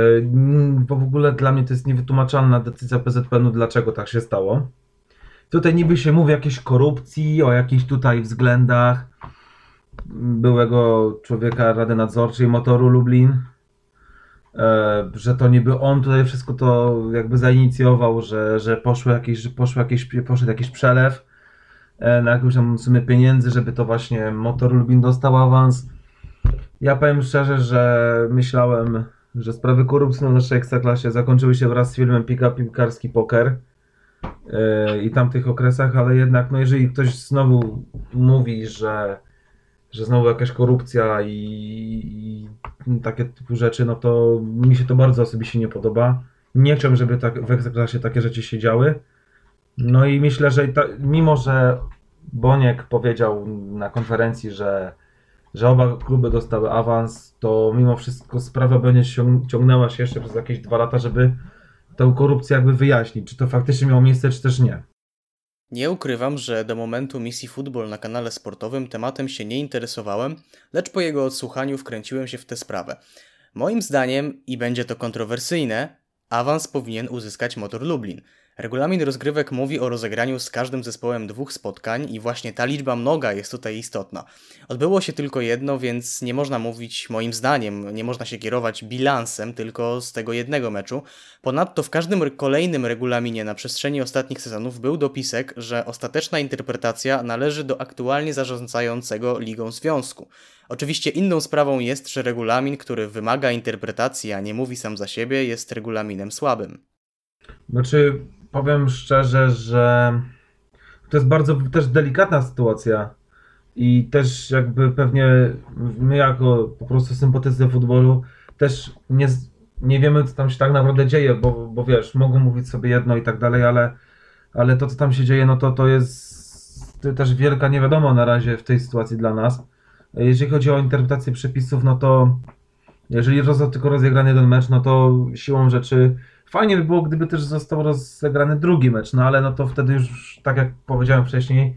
bo w ogóle dla mnie to jest niewytłumaczalna decyzja PZPN-u, dlaczego tak się stało. Tutaj niby się mówi o jakiejś korupcji, o jakichś tutaj względach byłego człowieka Rady Nadzorczej Motoru Lublin, że to niby on tutaj wszystko to jakby zainicjował, że, że poszło jakieś, że poszło jakieś, poszedł jakiś przelew e, na jakąś tam sumę pieniędzy, żeby to właśnie Motor Lubin dostał awans. Ja powiem szczerze, że myślałem, że sprawy korupcji na naszej ekstraklasie zakończyły się wraz z filmem Pika Piłkarski Poker e, i tamtych okresach, ale jednak no jeżeli ktoś znowu mówi, że że znowu jakaś korupcja i, i takie typu rzeczy, no to mi się to bardzo osobiście nie podoba. Nie chciałbym, żeby tak, w Ekstraklasie takie rzeczy się działy. No i myślę, że ta, mimo, że Boniek powiedział na konferencji, że, że oba kluby dostały awans, to mimo wszystko sprawa będzie ciąg- ciągnęła się jeszcze przez jakieś dwa lata, żeby tę korupcję jakby wyjaśnić, czy to faktycznie miało miejsce, czy też nie. Nie ukrywam, że do momentu misji Football na kanale sportowym tematem się nie interesowałem, lecz po jego odsłuchaniu wkręciłem się w tę sprawę. Moim zdaniem, i będzie to kontrowersyjne, awans powinien uzyskać Motor Lublin. Regulamin rozgrywek mówi o rozegraniu z każdym zespołem dwóch spotkań i właśnie ta liczba mnoga jest tutaj istotna. Odbyło się tylko jedno, więc nie można mówić, moim zdaniem, nie można się kierować bilansem tylko z tego jednego meczu. Ponadto w każdym kolejnym regulaminie na przestrzeni ostatnich sezonów był dopisek, że ostateczna interpretacja należy do aktualnie zarządzającego ligą związku. Oczywiście inną sprawą jest, że regulamin, który wymaga interpretacji, a nie mówi sam za siebie, jest regulaminem słabym. Znaczy, powiem szczerze, że to jest bardzo też delikatna sytuacja i też jakby pewnie my jako po prostu sympatycy futbolu też nie, nie wiemy, co tam się tak naprawdę dzieje, bo, bo wiesz, mogą mówić sobie jedno i tak dalej, ale, ale to, co tam się dzieje, no to to jest też wielka niewiadoma na razie w tej sytuacji dla nas. Jeżeli chodzi o interpretację przepisów, no to jeżeli został tylko rozegrany jeden mecz, no to siłą rzeczy Fajnie by było, gdyby też został rozegrany drugi mecz, no ale no to wtedy już, tak jak powiedziałem wcześniej,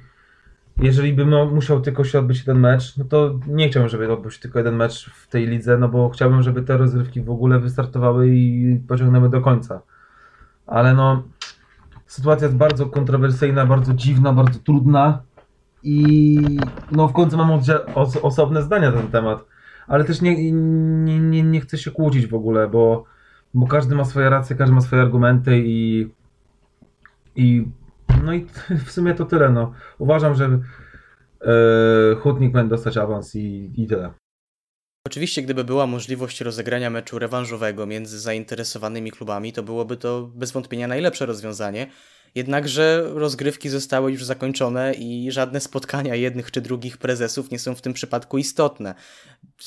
jeżeli by no, musiał tylko się odbyć jeden mecz, no to nie chciałbym, żeby odbył się tylko jeden mecz w tej lidze, no bo chciałbym, żeby te rozgrywki w ogóle wystartowały i pociągnęły do końca. Ale no, sytuacja jest bardzo kontrowersyjna, bardzo dziwna, bardzo trudna i no w końcu mam osobne zdania na ten temat. Ale też nie, nie, nie, nie chcę się kłócić w ogóle, bo bo każdy ma swoje racje, każdy ma swoje argumenty i, i no i w sumie to tyle. No. Uważam, że e, Hutnik powinien dostać awans i, i tyle. Oczywiście, gdyby była możliwość rozegrania meczu rewanżowego między zainteresowanymi klubami, to byłoby to bez wątpienia najlepsze rozwiązanie. Jednakże rozgrywki zostały już zakończone i żadne spotkania jednych czy drugich prezesów nie są w tym przypadku istotne.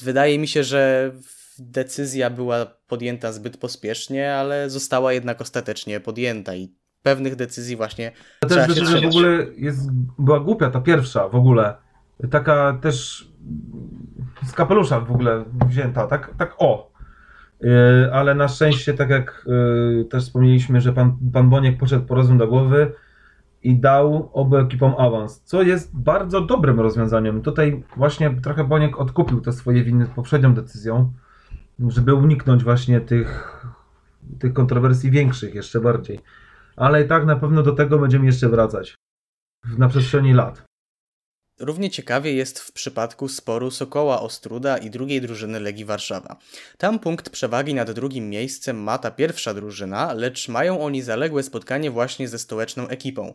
Wydaje mi się, że decyzja była podjęta zbyt pospiesznie, ale została jednak ostatecznie podjęta i pewnych decyzji właśnie Ja też myślę, że w ogóle jest, była głupia ta pierwsza w ogóle. Taka też z kapelusza w ogóle wzięta, tak, tak o. Yy, ale na szczęście, tak jak yy, też wspomnieliśmy, że pan, pan Boniek poszedł po rozum do głowy i dał obu ekipom awans, co jest bardzo dobrym rozwiązaniem. Tutaj właśnie trochę Boniek odkupił te swoje winy poprzednią decyzją, żeby uniknąć właśnie tych, tych kontrowersji większych jeszcze bardziej. Ale i tak na pewno do tego będziemy jeszcze wracać. na przestrzeni lat. Równie ciekawie jest w przypadku sporu Sokoła Ostruda i drugiej drużyny Legii Warszawa. Tam punkt przewagi nad drugim miejscem ma ta pierwsza drużyna, lecz mają oni zaległe spotkanie właśnie ze stołeczną ekipą.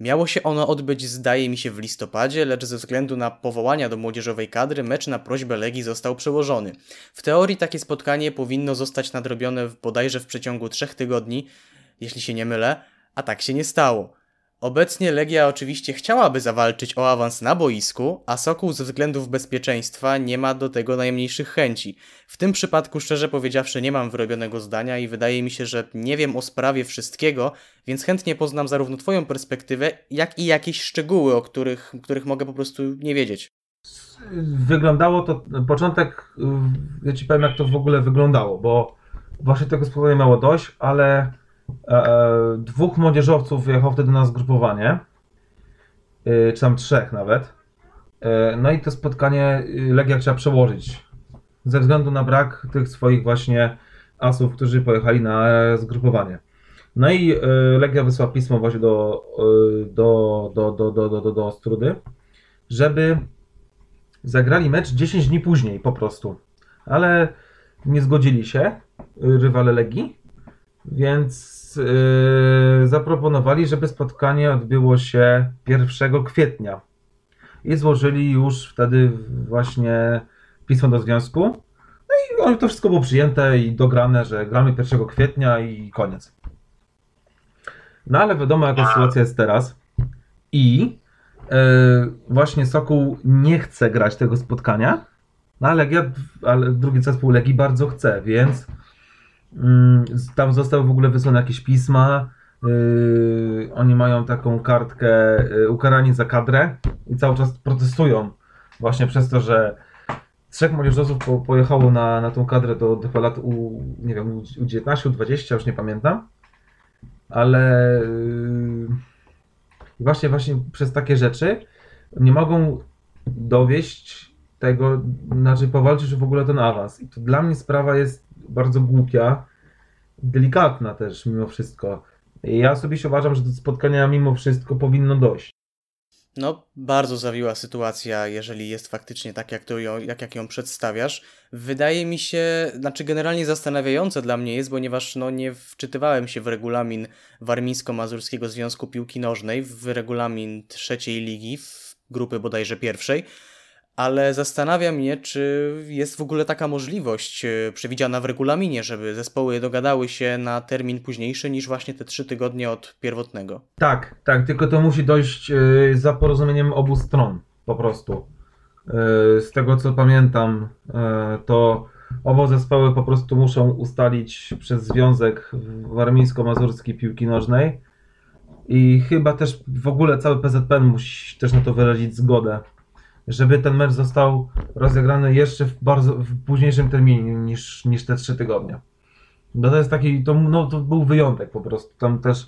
Miało się ono odbyć, zdaje mi się, w listopadzie, lecz ze względu na powołania do młodzieżowej kadry mecz na prośbę Legii został przełożony. W teorii takie spotkanie powinno zostać nadrobione bodajże w przeciągu trzech tygodni, jeśli się nie mylę, a tak się nie stało. Obecnie Legia oczywiście chciałaby zawalczyć o awans na boisku, a Sokół ze względów bezpieczeństwa nie ma do tego najmniejszych chęci. W tym przypadku, szczerze powiedziawszy, nie mam wyrobionego zdania i wydaje mi się, że nie wiem o sprawie wszystkiego, więc chętnie poznam zarówno Twoją perspektywę, jak i jakieś szczegóły, o których, których mogę po prostu nie wiedzieć. Wyglądało to, początek, ja ci powiem jak to w ogóle wyglądało, bo właśnie tego spotkania miało dość, ale e, e, dwóch młodzieżowców wyjechało wtedy na zgrupowanie, y, czy tam trzech nawet. E, no i to spotkanie Legia chciała przełożyć ze względu na brak tych swoich właśnie asów, którzy pojechali na e, zgrupowanie. No i e, Legia wysłała pismo właśnie do, e, do, do, do, do, do, do, do Ostrudy, żeby zagrali mecz 10 dni później po prostu. Ale nie zgodzili się rywale Legii, więc yy, zaproponowali, żeby spotkanie odbyło się 1 kwietnia. I złożyli już wtedy właśnie pismo do związku. No i to wszystko było przyjęte i dograne, że gramy 1 kwietnia i koniec. No ale wiadomo, jaka sytuacja jest teraz. I e, właśnie Sokół nie chce grać tego spotkania, no ale, Legia, ale drugi zespół Legii bardzo chce, więc tam zostały w ogóle wysłane jakieś pisma. Yy, oni mają taką kartkę yy, ukarani za kadrę i cały czas protestują właśnie przez to, że trzech młodzieżowców po, pojechało na, na tą kadrę do, do lat u, nie wiem, u 19, u 20, już nie pamiętam. Ale i właśnie, właśnie przez takie rzeczy nie mogą dowieść tego, znaczy powalczyć w ogóle ten awans. I to dla mnie sprawa jest bardzo głupia, delikatna też mimo wszystko. Ja osobiście uważam, że do spotkania mimo wszystko powinno dojść. No, bardzo zawiła sytuacja, jeżeli jest faktycznie tak, jak, to ją, jak, jak ją przedstawiasz. Wydaje mi się, znaczy generalnie zastanawiające dla mnie jest, ponieważ no, nie wczytywałem się w regulamin Warmińsko-Mazurskiego Związku Piłki Nożnej, w regulamin trzeciej ligi, w grupy bodajże pierwszej, ale zastanawia mnie, czy jest w ogóle taka możliwość e, przewidziana w regulaminie, żeby zespoły dogadały się na termin późniejszy niż właśnie te trzy tygodnie od pierwotnego. Tak, tak, tylko to musi dojść yy, za porozumieniem obu stron, po prostu. Yy, z tego co pamiętam, to oba zespoły po prostu muszą ustalić przez Związek Warmińsko-Mazurski Piłki Nożnej i chyba też w ogóle cały PZPN musi też na to wyrazić zgodę, żeby ten mecz został rozegrany jeszcze w bardzo w późniejszym terminie niż, niż te trzy tygodnie. Bo to jest taki, to, no, to był wyjątek po prostu. Tam też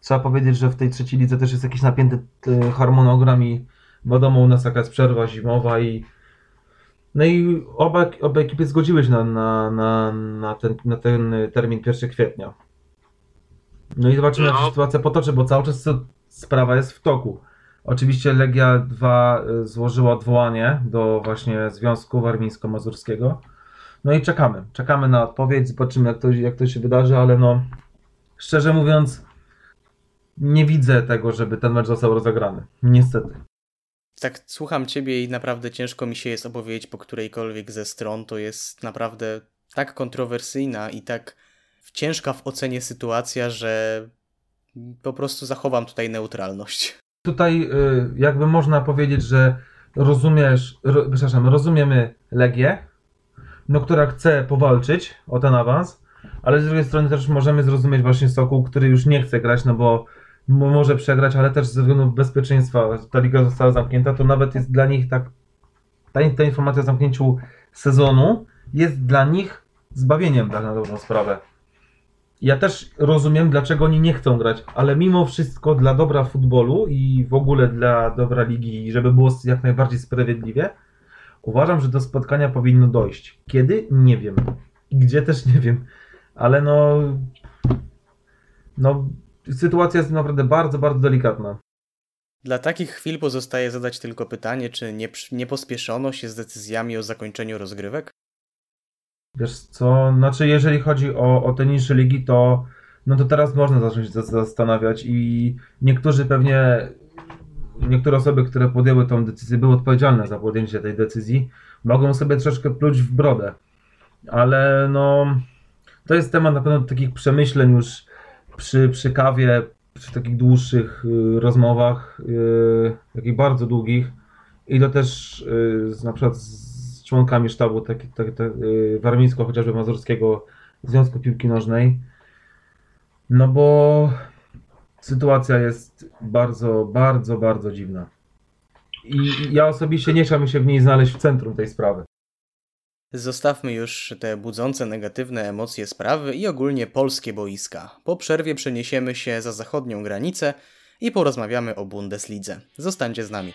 trzeba powiedzieć, że w tej trzeciej lidze też jest jakiś napięty e, harmonogram i wiadomo, u nas jaka jest przerwa zimowa i no i oba, oba ekipy zgodziły się na, na, na, na, ten, na ten termin 1 kwietnia. No i zobaczymy, jak się No. sytuacja potoczy, bo cały czas sprawa jest w toku. Oczywiście Legia 2 y, złożyła odwołanie do właśnie Związku Warmińsko-Mazurskiego. No i czekamy. Czekamy na odpowiedź, zobaczymy jak to, jak to się wydarzy, ale no szczerze mówiąc nie widzę tego, żeby ten mecz został rozegrany. Niestety. Tak, słucham ciebie i naprawdę ciężko mi się jest opowiedzieć po którejkolwiek ze stron. To jest naprawdę tak kontrowersyjna i tak ciężka w ocenie sytuacja, że po prostu zachowam tutaj neutralność. Tutaj y, jakby można powiedzieć, że rozumiesz, ro, przepraszam, rozumiemy Legię, no, która chce powalczyć o ten awans, ale z drugiej strony też możemy zrozumieć właśnie Sokół, który już nie chce grać, no bo może przegrać, ale też ze względów bezpieczeństwa ta liga została zamknięta, to nawet jest dla nich tak, ta, ta informacja o zamknięciu sezonu jest dla nich zbawieniem tak na dobrą sprawę. Ja też rozumiem, dlaczego oni nie chcą grać, ale mimo wszystko dla dobra futbolu i w ogóle dla dobra ligi, żeby było jak najbardziej sprawiedliwie, uważam, że do spotkania powinno dojść. Kiedy? Nie wiem. Gdzie też nie wiem. Ale no. No, sytuacja jest naprawdę bardzo, bardzo delikatna. Dla takich chwil pozostaje zadać tylko pytanie, czy nie, nie pospieszono się z decyzjami o zakończeniu rozgrywek? Wiesz co, znaczy jeżeli chodzi o, o te niższe ligi, to no to teraz można zacząć się zastanawiać i niektórzy pewnie, niektóre osoby, które podjęły tą decyzję, były odpowiedzialne za podjęcie tej decyzji, mogą sobie troszeczkę pluć w brodę, ale no to jest temat na pewno takich przemyśleń już przy, przy kawie, przy takich dłuższych y, rozmowach, y, takich bardzo długich. I to też y, na przykład z, członkami sztabu tak, tak, tak, y, warmińsko chociażby Mazurskiego Związku Piłki Nożnej. No bo sytuacja jest bardzo, bardzo, bardzo dziwna. I ja osobiście nie chciałbym się w niej znaleźć w centrum tej sprawy. Zostawmy już te budzące negatywne emocje sprawy i ogólnie polskie boiska. Po przerwie przeniesiemy się za zachodnią granicę i porozmawiamy o Bundeslidze. Zostańcie z nami.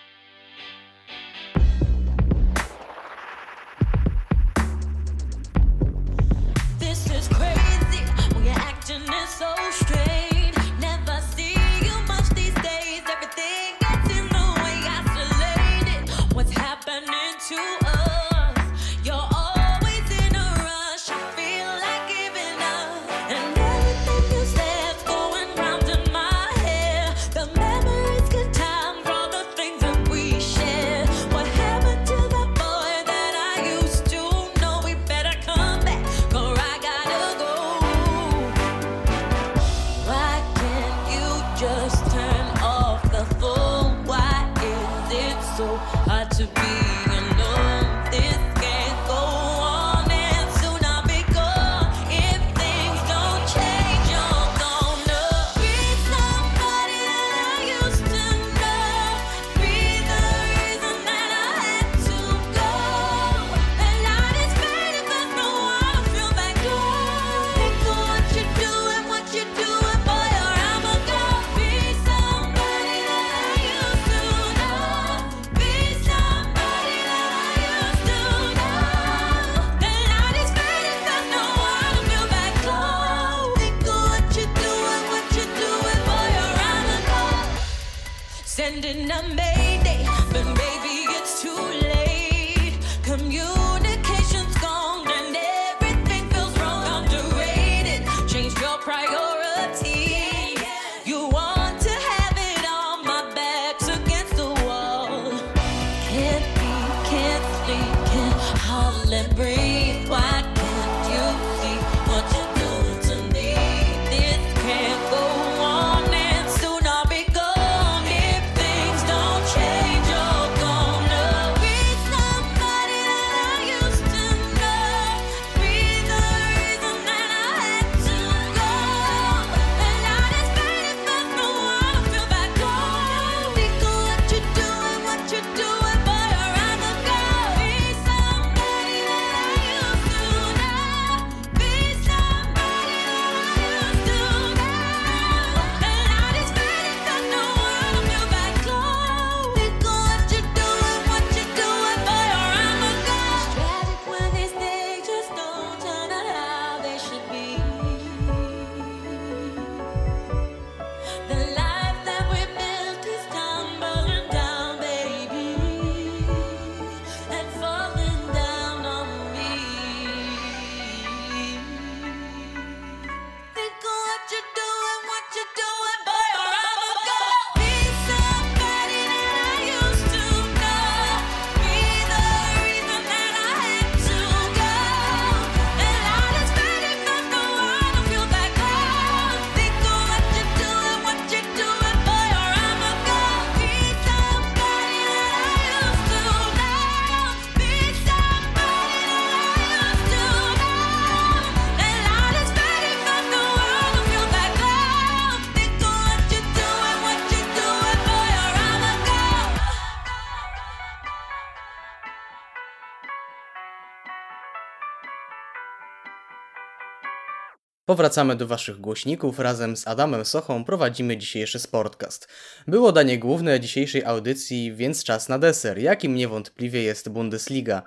Powracamy do Waszych głośników. Razem z Adamem Sochą prowadzimy dzisiejszy sportcast. Było danie główne dzisiejszej audycji, więc czas na deser, jakim niewątpliwie jest Bundesliga.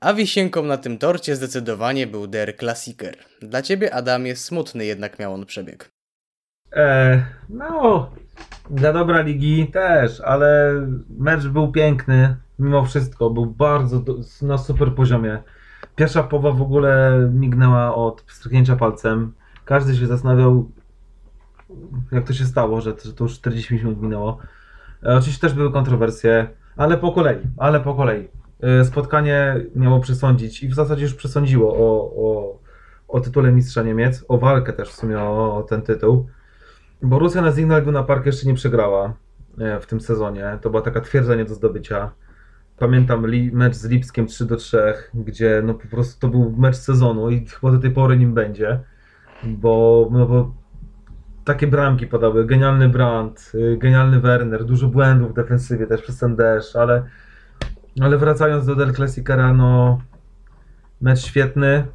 A wisienką na tym torcie zdecydowanie był Der Klassiker. Dla Ciebie, Adamie, smutny jednak miał on przebieg. Eee, no, dla dobra ligi też, ale mecz był piękny, mimo wszystko, był bardzo do, na super poziomie. Pierwsza połowa w ogóle mignęła od pstryknięcia palcem. Każdy się zastanawiał, jak to się stało, że, że to już 40 minut minęło. E, oczywiście też były kontrowersje, ale po kolei, ale po kolei. E, spotkanie miało przesądzić i w zasadzie już przesądziło o, o, o tytule mistrza Niemiec, o walkę też w sumie o, o ten tytuł. Borussia na Signal na Park jeszcze nie przegrała e, w tym sezonie. To była taka twierdza nie do zdobycia. Pamiętam li, mecz z Lipskiem 3 do 3, gdzie no po prostu to był mecz sezonu i chyba do tej pory nim będzie, bo, no bo takie bramki padały. Genialny Brandt, y, genialny Werner, dużo błędów w defensywie też przez ten deszcz, ale, ale wracając do Del Classicera, no mecz świetny.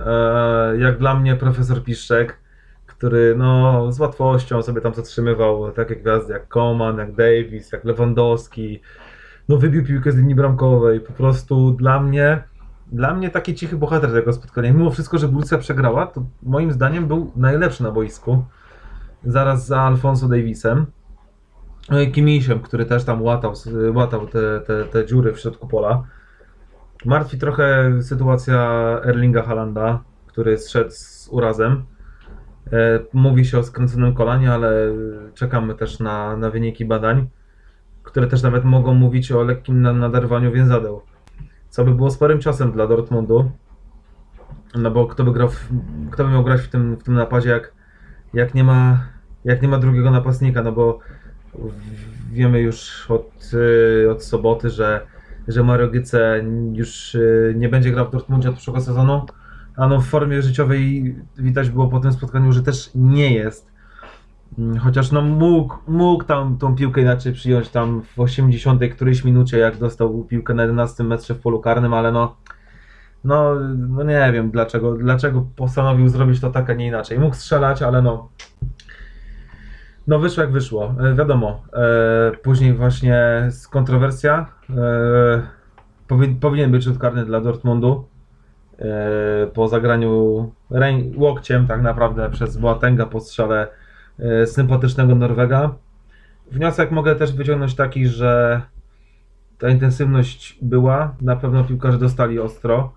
E, jak dla mnie profesor Piszczek, który no z łatwością sobie tam zatrzymywał takie gwiazdy jak Coman, jak Davis, jak Lewandowski. No wybił piłkę z linii bramkowej. Po prostu dla mnie dla mnie taki cichy bohater tego spotkania. Mimo wszystko, że Borussia przegrała, to moim zdaniem był najlepszy na boisku zaraz za Alfonso Davisem. No Kimisiem, który też tam łatał, łatał te, te, te dziury w środku pola. Martwi trochę sytuacja Erlinga Halanda, który zszedł z urazem. E, Mówi się o skręconym kolanie, ale czekamy też na, na wyniki badań, które też nawet mogą mówić o lekkim na- naderwaniu więzadeł. Co by było sporym ciosem dla Dortmundu. No bo kto by grał, w, kto by miał grać w tym, w tym napadzie, jak, jak nie ma jak nie ma drugiego napastnika, no bo wiemy już od, y, od soboty, że, że Mario już y, nie będzie grał w Dortmundzie od przyszłego sezonu, a no w formie życiowej widać było po tym spotkaniu, że też nie jest. Mm, Chociaż no mógł, mógł tam tą piłkę inaczej przyjąć tam w 80 którejś minucie, jak dostał piłkę na 11 metrze w polu karnym, ale no no, no nie wiem dlaczego, dlaczego postanowił zrobić to tak, a nie inaczej. Mógł strzelać, ale no no wyszło jak wyszło, e, wiadomo. E, później właśnie z kontrowersja. E, powi- powinien być rzut karny dla Dortmundu. E, po zagraniu łokciem tak naprawdę przez Boatenga po strzale sympatycznego Norwega. Wniosek mogę też wyciągnąć taki, że ta intensywność była. Na pewno piłkarze dostali ostro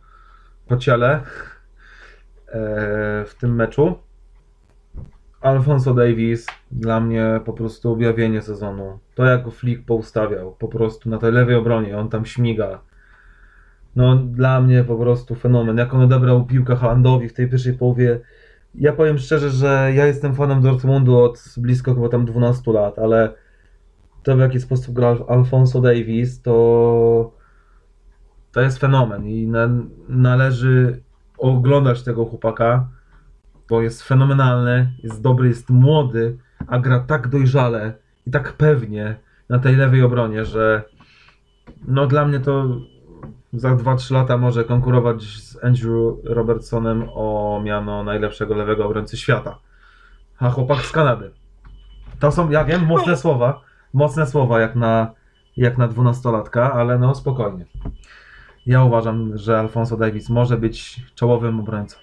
po ciele e, w tym meczu. Alfonso Davis dla mnie po prostu objawienie sezonu. To jak Flick poustawiał, po prostu na tej lewej obronie, on tam śmiga. No dla mnie po prostu fenomen. Jak on odebrał piłkę Halandowi w tej pierwszej połowie. Ja powiem szczerze, że ja jestem fanem Dortmundu od blisko chyba tam 12 lat, ale to w jaki sposób gra Alfonso Davis to to jest fenomen i na, należy oglądać tego chłopaka bo jest fenomenalny, jest dobry, jest młody, a gra tak dojrzale i tak pewnie na tej lewej obronie, że no dla mnie to za 2-3 lata może konkurować z Andrew Robertsonem o miano najlepszego lewego obrońcy świata. A chłopak z Kanady. To są, ja wiem, mocne słowa, mocne słowa jak na, jak na 12-latka, ale no spokojnie. Ja uważam, że Alfonso Davis może być czołowym obrońcą.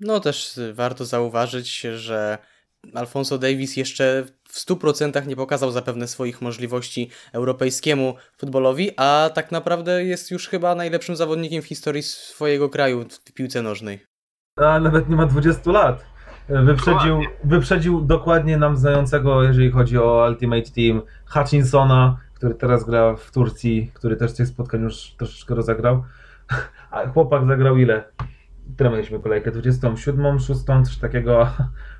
No też warto zauważyć, że Alfonso Davis jeszcze w 100% nie pokazał zapewne swoich możliwości europejskiemu futbolowi, a tak naprawdę jest już chyba najlepszym zawodnikiem w historii swojego kraju w piłce nożnej. A nawet nie ma 20 lat. Wyprzedził, wyprzedził dokładnie nam znającego, jeżeli chodzi o Ultimate Team, Hutchinsona, który teraz gra w Turcji, który też tych spotkań już troszeczkę rozegrał. A chłopak zagrał ile? Tyle mieliśmy kolejkę, 27, 6, coś takiego,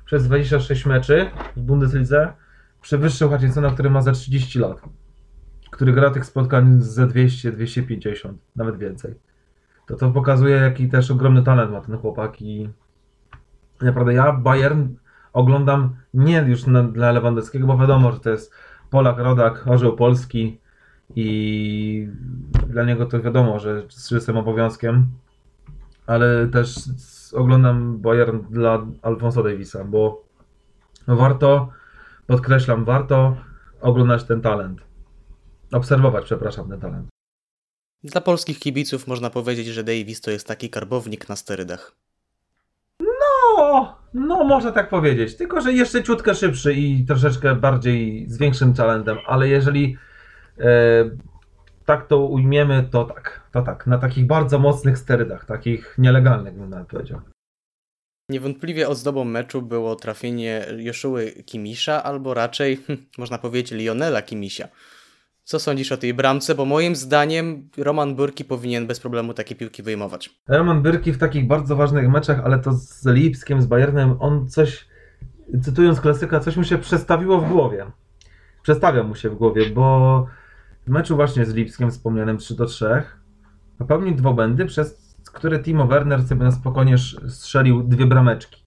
przez 26 meczy w Bundeslidze przewyższył Hutchinsona, który ma za 30 lat. Który gra tych spotkań ze 200, 250, nawet więcej. To to pokazuje, jaki też ogromny talent ma ten chłopak i naprawdę ja Bayern oglądam nie już na, dla Lewandowskiego, bo wiadomo, że to jest Polak, rodak, orzeł polski i dla niego to wiadomo, że z obowiązkiem, ale też oglądam Bayern dla Alfonso Davisa, bo warto, podkreślam, warto oglądać ten talent. Obserwować, przepraszam, ten talent. Dla polskich kibiców można powiedzieć, że Davis to jest taki karbownik na sterydach. No, No, można tak powiedzieć. Tylko, że jeszcze ciutkę szybszy i troszeczkę bardziej z większym talentem, ale jeżeli e, tak to ujmiemy, to tak. To tak. Na takich bardzo mocnych sterydach, takich nielegalnych, bym nawet powiedział. Niewątpliwie ozdobą meczu było trafienie Joszuły Kimisza, albo raczej, hm, można powiedzieć, Lionela Kimisia. Co sądzisz o tej bramce? Bo moim zdaniem Roman Burki powinien bez problemu takie piłki wyjmować. Roman Byrki w takich bardzo ważnych meczach, ale to z Lipskiem, z Bayernem, on coś, cytując klasyka, coś mu się przestawiło w głowie. Przestawia mu się w głowie, bo w meczu właśnie z Lipskiem wspomnianym 3 do 3 popełnił błędy, przez które Timo Werner sobie na spokojnie strzelił dwie brameczki.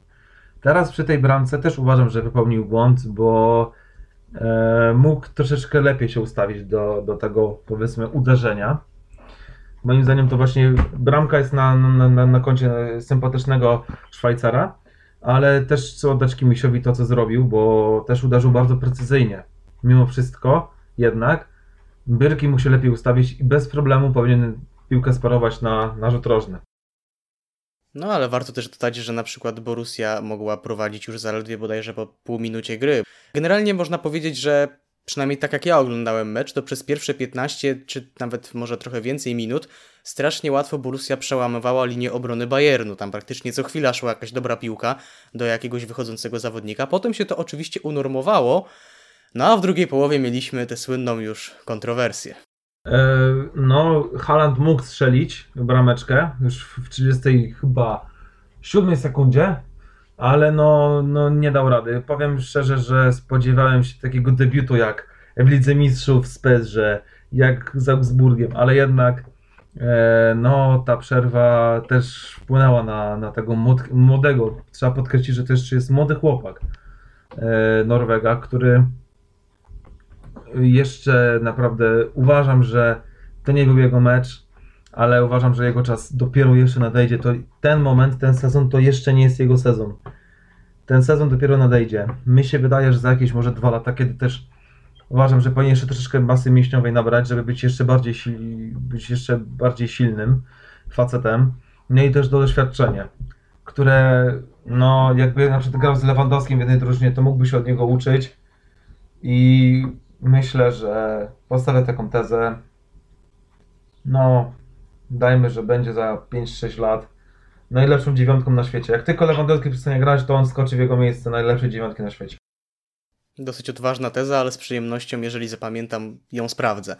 Teraz przy tej bramce też uważam, że popełnił błąd, bo e, mógł troszeczkę lepiej się ustawić do, do tego, powiedzmy, uderzenia. Moim zdaniem to właśnie bramka jest na, na, na, na koncie sympatycznego Szwajcara, ale też chcę oddać Kimisiowi to, co zrobił, bo też uderzył bardzo precyzyjnie. Mimo wszystko, jednak, Byrki mu się lepiej ustawić i bez problemu powinien piłkę sparować na, na rzut rożny. No ale warto też dodać, że na przykład Borussia mogła prowadzić już zaledwie bodajże po pół minucie gry. Generalnie można powiedzieć, że przynajmniej tak jak ja oglądałem mecz, to przez pierwsze 15 czy nawet może trochę więcej minut strasznie łatwo Borussia przełamywała linię obrony Bayernu. Tam praktycznie co chwila szła jakaś dobra piłka do jakiegoś wychodzącego zawodnika. Potem się to oczywiście unormowało, no a w drugiej połowie mieliśmy tę słynną już kontrowersję. E, No, Haaland mógł strzelić brameczkę już w 30 chyba 7 sekundzie, ale no, no nie dał rady. Powiem szczerze, że spodziewałem się takiego debiutu jak w Lidze Mistrzów z PSG, jak z Augsburgiem, ale jednak e, no ta przerwa też wpłynęła na, na tego młod- młodego, trzeba podkreślić, że jeszcze jest młody chłopak e, Norwega, który jeszcze naprawdę uważam, że to nie był jego mecz, ale uważam, że jego czas dopiero jeszcze nadejdzie. To ten moment, ten sezon to jeszcze nie jest jego sezon. Ten sezon dopiero nadejdzie. Mi się wydaje, że za jakieś może dwa lata, kiedy też uważam, że powinien jeszcze troszeczkę masy mięśniowej nabrać, żeby być jeszcze bardziej, sil- być jeszcze bardziej silnym facetem. No i też do doświadczenia, które no jakby na przykład grał z Lewandowskim w jednej drużynie, to mógłby się od niego uczyć. I myślę, że postawię taką tezę. No, dajmy, że będzie za 5-6 lat najlepszą dziewiątką na świecie. Jak tylko Lewandowski przestanie grać, to on skoczy w jego miejsce najlepszej dziewiątki na świecie. Dosyć odważna teza, ale z przyjemnością, jeżeli zapamiętam, ją sprawdzę.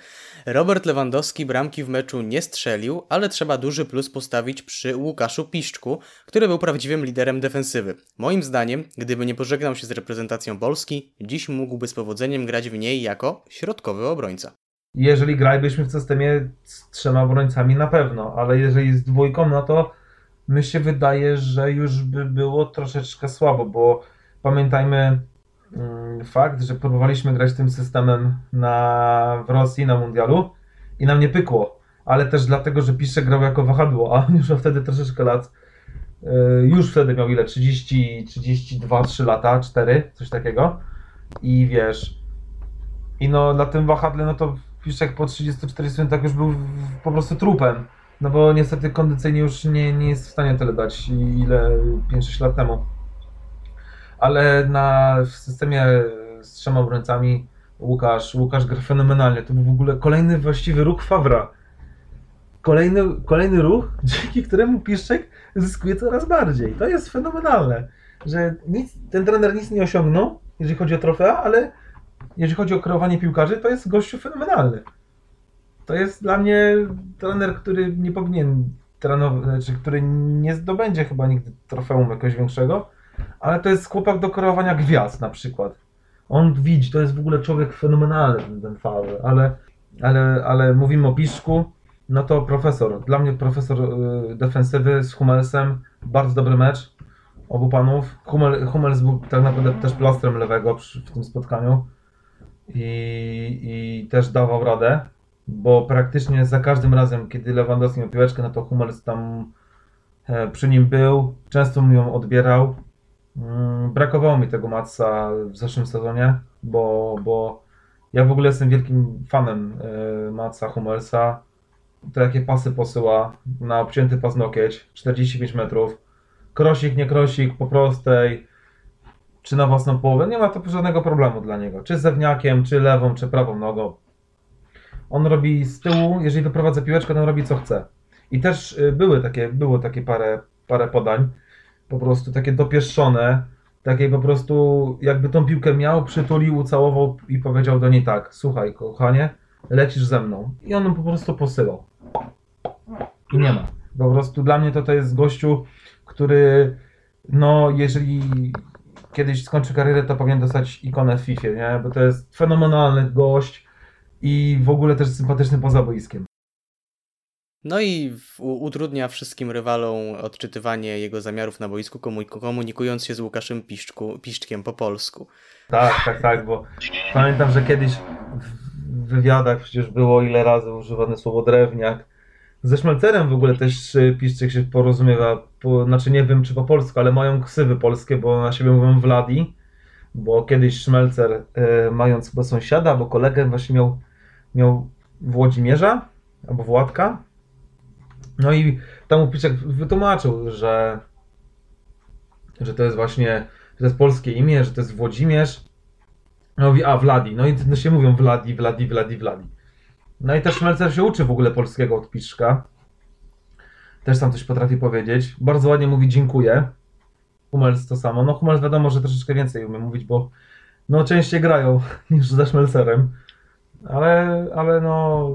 Robert Lewandowski bramki w meczu nie strzelił, ale trzeba duży plus postawić przy Łukaszu Piszczku, który był prawdziwym liderem defensywy. Moim zdaniem, gdyby nie pożegnał się z reprezentacją Polski, dziś mógłby z powodzeniem grać w niej jako środkowy obrońca. Jeżeli gralibyśmy w systemie z trzema obrońcami, na pewno, ale jeżeli z dwójką, no to mi się wydaje, że już by było troszeczkę słabo, bo pamiętajmy fakt, że próbowaliśmy grać tym systemem na, w Rosji na mundialu i nam nie pykło, ale też dlatego, że Piszczek grał jako wahadło, a on już wtedy troszeczkę lat, yy, już wtedy miał ile, 30, 32, 3 lata, 4, coś takiego i wiesz, i no na tym wahadle, no to Piszczek po 30-40 minutach już był po prostu trupem. No bo niestety kondycyjnie już nie, nie jest w stanie tyle dać, ile 5-6 lat temu. Ale na, w systemie z trzema obrońcami Łukasz, Łukasz gra fenomenalnie. To był w ogóle kolejny właściwy ruch Fawra. Kolejny, kolejny ruch, dzięki któremu Piszczek zyskuje coraz bardziej. To jest fenomenalne, że nic, ten trener nic nie osiągnął, jeżeli chodzi o trofea, ale jeżeli chodzi o kreowanie piłkarzy, to jest gościu fenomenalny. To jest dla mnie trener, który nie powinien trenować, znaczy, który nie zdobędzie chyba nigdy trofeum jakiegoś większego, ale to jest chłopak do kreowania gwiazd na przykład. On widzi, to jest w ogóle człowiek fenomenalny, ten, ten ale, ale, ale mówimy o Piszku, no to profesor, dla mnie profesor y, defensywy z Hummelsem, bardzo dobry mecz obu panów. Hummel, Hummels był tak naprawdę też plastrem lewego przy, w tym spotkaniu i, i też dawał radę, bo praktycznie za każdym razem, kiedy Lewandowski miał piłeczkę, no to Hummels tam e, przy nim był, często mu ją odbierał. Mm, Brakowało mi tego Matsa w zeszłym sezonie, bo, bo ja w ogóle jestem wielkim fanem e, Matsa Hummelsa. To jakie pasy posyła na obcięty paznokieć, 45 metrów, krosik, nie krosik, po prostej, czy na własną połowę, nie ma to żadnego problemu dla niego. Czy zewniakiem, czy lewą, czy prawą nogą. On robi z tyłu, jeżeli wyprowadza piłeczkę, to on robi co chce. I też y, były takie, było takie parę, parę podań, po prostu takie dopieszczone, takie po prostu jakby tą piłkę miał, przytulił, ucałował i powiedział do niej tak, słuchaj kochanie, lecisz ze mną. I on po prostu posyłał. I nie ma. Po prostu dla mnie to to jest gościu, który no jeżeli kiedyś skończy karierę, to powinien dostać ikonę w FIFA, nie? Bo to jest fenomenalny gość i w ogóle też sympatyczny poza boiskiem. No i utrudnia wszystkim rywalom odczytywanie jego zamiarów na boisku, komu- komunikując się z Łukaszem Piszczku, Piszczkiem po polsku. Tak, tak, tak, bo pamiętam, że kiedyś w wywiadach przecież było ile razy używane słowo drewniak. Ze Szmelcerem w ogóle też y, Piszczyk się porozumiewa, po, znaczy nie wiem czy po polsku, ale mają ksywy polskie, bo na siebie mówią Vladi, bo kiedyś Szmelcer y, mając chyba sąsiada albo kolegę właśnie miał, miał Włodzimierza albo Władka. No i tam mu Piszczek wytłumaczył, że, że to jest właśnie, że to jest polskie imię, że to jest Włodzimierz. No mówi, a Vladi, no i no się mówią Vladi, Vladi, Vladi, Vladi. No i też Szmelcer się uczy w ogóle polskiego od Piszczka. Też tam coś potrafi powiedzieć. Bardzo ładnie mówi dziękuję. Hummels to samo. No Hummels wiadomo, że troszeczkę więcej umie mówić, bo no częściej grają niż ze Szmelcerem. Ale, ale no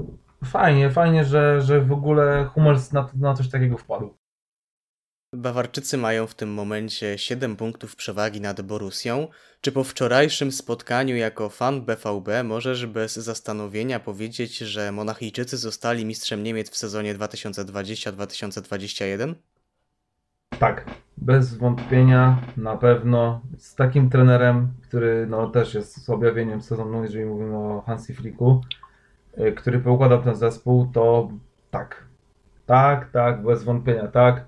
fajnie, fajnie, że, że w ogóle Hummels na, na coś takiego wpadł. Bawarczycy mają w tym momencie 7 punktów przewagi nad Borusią. Czy po wczorajszym spotkaniu jako fan BVB możesz bez zastanowienia powiedzieć, że Monachijczycy zostali mistrzem Niemiec w sezonie 2020-2021? Tak, bez wątpienia, na pewno. Z takim trenerem, który no, też jest z objawieniem sezonu, jeżeli mówimy o Hansi Flicku, który poukładał ten zespół, to tak. Tak, tak, bez wątpienia, tak.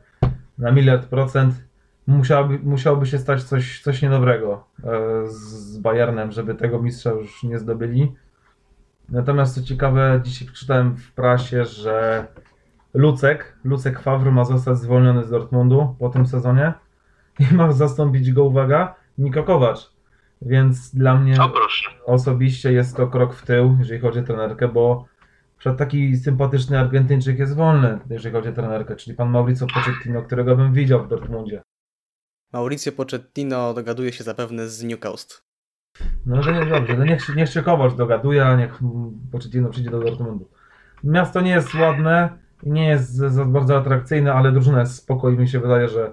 Na miliard procent musiałoby, musiałoby się stać coś, coś niedobrego e, z- Bayernem, żeby tego mistrza już nie zdobyli. Natomiast co ciekawe, dzisiaj przeczytałem w prasie, że Lucek, Lucek Favre ma zostać zwolniony z Dortmundu po tym sezonie i ma zastąpić go, uwaga, Niko Kovac. Więc dla mnie O proszę. osobiście jest to krok w tył, jeżeli chodzi o trenerkę, bo przed taki sympatyczny Argentyńczyk jest wolny, jeżeli chodzi o trenerkę, czyli pan Mauricio Pochettino, którego bym widział w Dortmundzie. Mauricio Pochettino dogaduje się zapewne z Newcastle. No to nie dobrze, to niech, się- niech się Kovac dogaduje, a niech Pochettino przyjdzie do Dortmundu. Miasto nie jest ładne i nie jest za za bardzo atrakcyjne, ale drużyna jest spoko i mi się wydaje, że,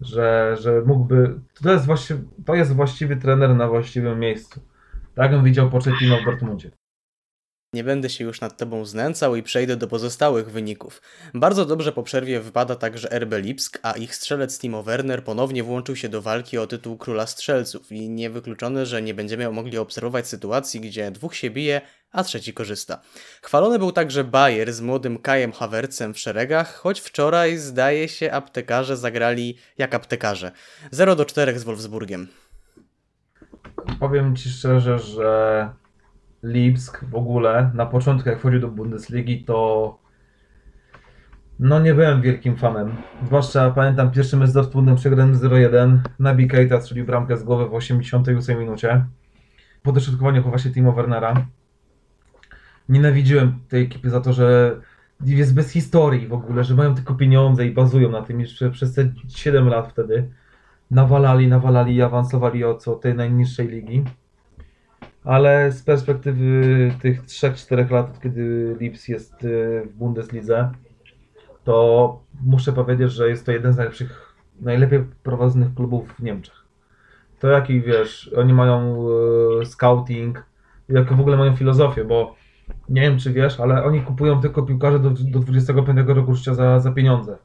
że, że mógłby... To jest, właściwy, to jest właściwy trener na właściwym miejscu. Tak bym widział Pochettino w Dortmundzie. Nie będę się już nad tobą znęcał i przejdę do pozostałych wyników. Bardzo dobrze po przerwie wypada także RB Lipsk, a ich strzelec Timo Werner ponownie włączył się do walki o tytuł króla strzelców i niewykluczone, że nie będziemy mogli obserwować sytuacji, gdzie dwóch się bije, a trzeci korzysta. Chwalony był także Bayer z młodym Kajem Hawercem w szeregach, choć wczoraj zdaje się aptekarze zagrali jak aptekarze. 0 do 4 z Wolfsburgiem. Powiem Ci szczerze, że Lipsk w ogóle na początku jak wchodził do Bundesligi to no nie byłem wielkim fanem. Zwłaszcza pamiętam pierwszy mecz z Dortmundem przegrałem 0-1. Nabi Keita strzelił bramkę z głowy w 88 minucie. Po dośrodkowaniu właśnie Timo Wernera. Nienawidziłem tej ekipy za to, że jest bez historii w ogóle, że mają tylko pieniądze i bazują na tym jeszcze przez te 7 lat wtedy nawalali, nawalali i awansowali o co tej najniższej ligi. Ale z perspektywy tych 3-4 lat, kiedy Lips jest y, w Bundeslidze, to muszę powiedzieć, że jest to jeden z najlepszych, najlepiej prowadzonych klubów w Niemczech. To jaki wiesz, oni mają y, scouting, jaką w ogóle mają filozofię, bo nie wiem czy wiesz, ale oni kupują tylko piłkarzy do, do 25 roku życia za, za pieniądze,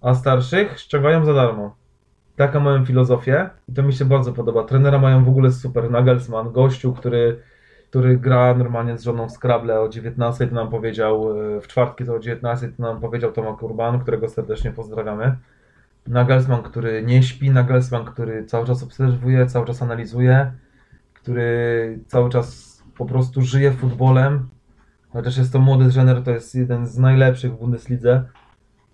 a starszych ściągają za darmo. Taką mają filozofię i to mi się bardzo podoba. Trenera mają w ogóle super. Nagelsmann, gościu, który, który gra normalnie z żoną w Scrabble o 19, to nam powiedział, e, w czwartki to o 19, to nam powiedział Tomak Urban, którego serdecznie pozdrawiamy. Nagelsmann, który nie śpi, Nagelsmann, który cały czas obserwuje, cały czas analizuje, który cały czas po prostu żyje futbolem. Chociaż jest to młody trener, to jest jeden z najlepszych w Bundeslidze.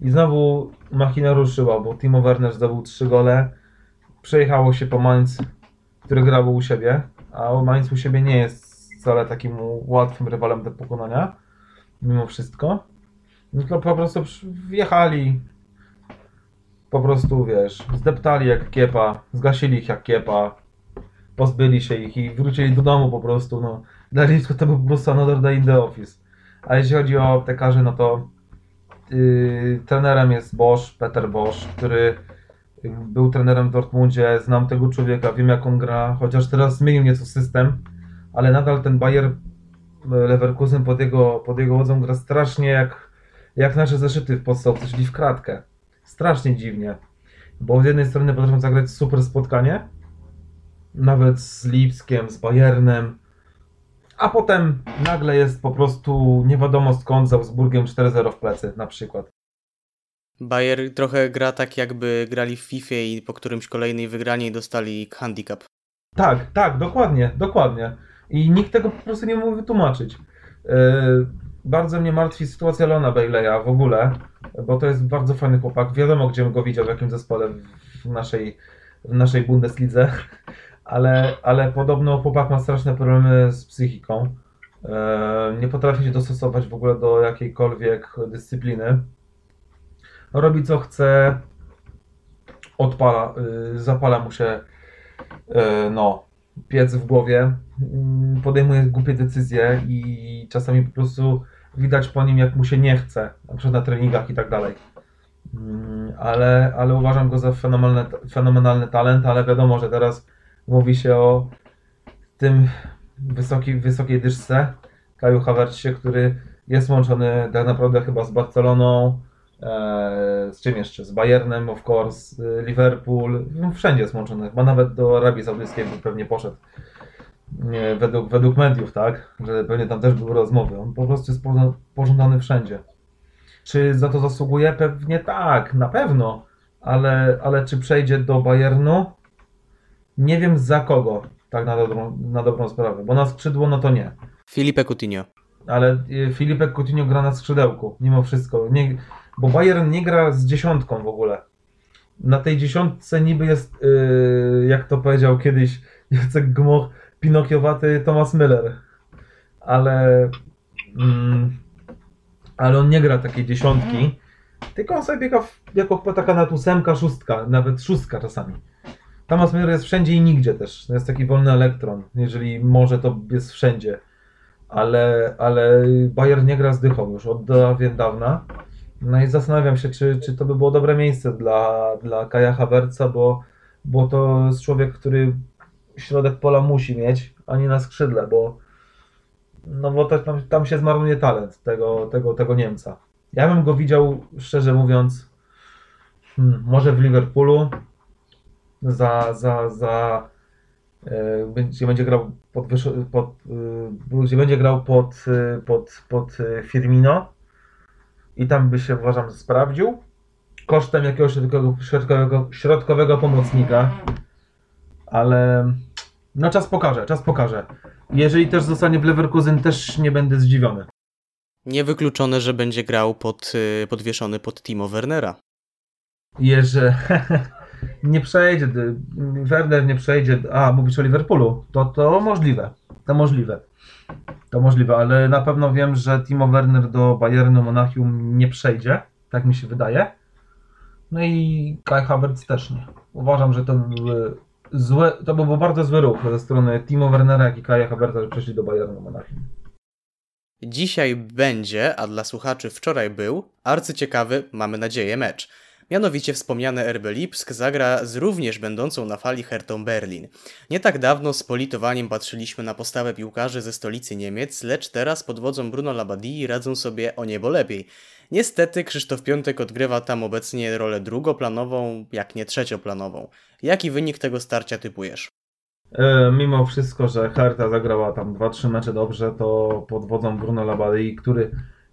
I znowu machina ruszyła, bo Timo Werner zdobył trzy gole. Przejechało się po Mainz, który grał u siebie, a Mainz u siebie nie jest wcale takim łatwym rywalem do pokonania, mimo wszystko. Tylko po prostu wjechali, po prostu wiesz, zdeptali jak kiepa, zgasili ich jak kiepa, pozbyli się ich i wrócili do domu po prostu, no. Dla Lipska to był po prostu another day in the office. A jeśli chodzi o aptekarzy, no to yy, trenerem jest Bosch, Peter Bosch, który był trenerem w Dortmundzie, znam tego człowieka, wiem jak on gra, chociaż teraz zmienił nieco system, ale nadal ten Bayer e, Leverkusen pod jego, pod jego wodzą gra strasznie jak, jak nasze zeszyty w podstawce, czyli w kratkę. Strasznie dziwnie, bo z jednej strony potrafią zagrać super spotkanie, nawet z Lipskiem, z Bayernem, a potem nagle jest po prostu nie wiadomo skąd z Augsburgiem 4-0 w plecy na przykład. Bayer trochę gra tak, jakby grali w FIFA i po którymś kolejnej wygranej dostali handicap. Tak, tak, dokładnie, dokładnie. I nikt tego po prostu nie mógł wytłumaczyć. Yy, bardzo mnie martwi sytuacja Lona Baileya w ogóle, bo to jest bardzo fajny chłopak. Wiadomo, gdzie go widział, w jakim zespole w naszej, w naszej Bundeslidze, ale, ale podobno chłopak ma straszne problemy z psychiką. Yy, nie potrafi się dostosować w ogóle do jakiejkolwiek dyscypliny. Robi co chce, odpala, yy, zapala mu się e, no, piec w głowie, mm, podejmuje głupie decyzje i czasami po prostu widać po nim, jak mu się nie chce, na przykład na treningach i tak dalej. Mm, Ale, ale uważam go za fenomenalny, fenomenalny talent, ale wiadomo, że teraz mówi się o tym wysoki, wysokiej dyszce Kaju Havertzie, który jest łączony tak naprawdę chyba z Barceloną, e, z czym jeszcze? Z Bayernem, of course, Liverpool, no, wszędzie jest łączony, chyba nawet do Arabii Saudyjskiej pewnie poszedł. Nie, według, według mediów, tak? Że pewnie tam też były rozmowy. On po prostu jest pożądany wszędzie. Czy za to zasługuje? Pewnie tak, na pewno. Ale, ale czy przejdzie do Bayernu? Nie wiem za kogo, tak na dobrą, na dobrą sprawę. Bo na skrzydło, no to nie. Filipe Coutinho. Ale y, Filipek Coutinho gra na skrzydełku, mimo wszystko. Nie, bo Bayern nie gra z dziesiątką w ogóle. Na tej dziesiątce niby jest, y, jak to powiedział kiedyś Jacek Gmoch, pinokiowaty Thomas Müller. Ale, mm, ale on nie gra takiej dziesiątki, tylko on sobie biega w, jako taka nawet ósemka, szóstka, nawet szóstka czasami. Thomas Müller jest wszędzie i nigdzie też. To jest taki wolny elektron. Jeżeli może, to jest wszędzie ale, ale Bayern nie gra z dychą już od dawien dawna. No i zastanawiam się, czy, czy to by było dobre miejsce dla, dla Kaja Havertza, bo, bo to jest człowiek, który środek pola musi mieć, a nie na skrzydle, bo no bo to, tam, tam się zmarnuje talent tego, tego, tego Niemca. Ja bym go widział, szczerze mówiąc, hmm, może w Liverpoolu za, za, za e, gdzie będzie grał pod, pod, e, gdzie będzie grał pod, e, pod, pod Firmino. I tam by się uważam sprawdził. Kosztem jakiegoś środkowego, środkowego, środkowego pomocnika. Ale no czas pokaże, czas pokaże. Jeżeli też zostanie w Leverkusen też nie będę zdziwiony. Niewykluczone, że będzie grał pod, podwieszony pod Timo Wernera. Jeżeli nie przejdzie, Werner nie przejdzie, a mówisz o Liverpoolu, to to możliwe, to możliwe, to możliwe, ale na pewno wiem, że Timo Werner do Bayernu Monachium nie przejdzie, tak mi się wydaje. No i Kai Havertz też nie. Uważam, że to były złe, to był bardzo zły ruch ze strony Timo Wernera, jak i Kaja Havertza, że przeszli do Bayernu Monachium. Dzisiaj będzie, a dla słuchaczy wczoraj był, arcyciekawy, mamy nadzieję, mecz. Mianowicie wspomniane RB Lipsk zagra z również będącą na fali Hertą Berlin. Nie tak dawno z politowaniem patrzyliśmy na postawę piłkarzy ze stolicy Niemiec, lecz teraz pod wodzą Bruno Labadii radzą sobie o niebo lepiej. Niestety Krzysztof Piątek odgrywa tam obecnie rolę drugoplanową, jak nie trzecioplanową. Jaki wynik tego starcia typujesz? E, mimo wszystko, że Hertha zagrała tam 2-3 mecze dobrze, to pod wodzą Bruno Labadei, który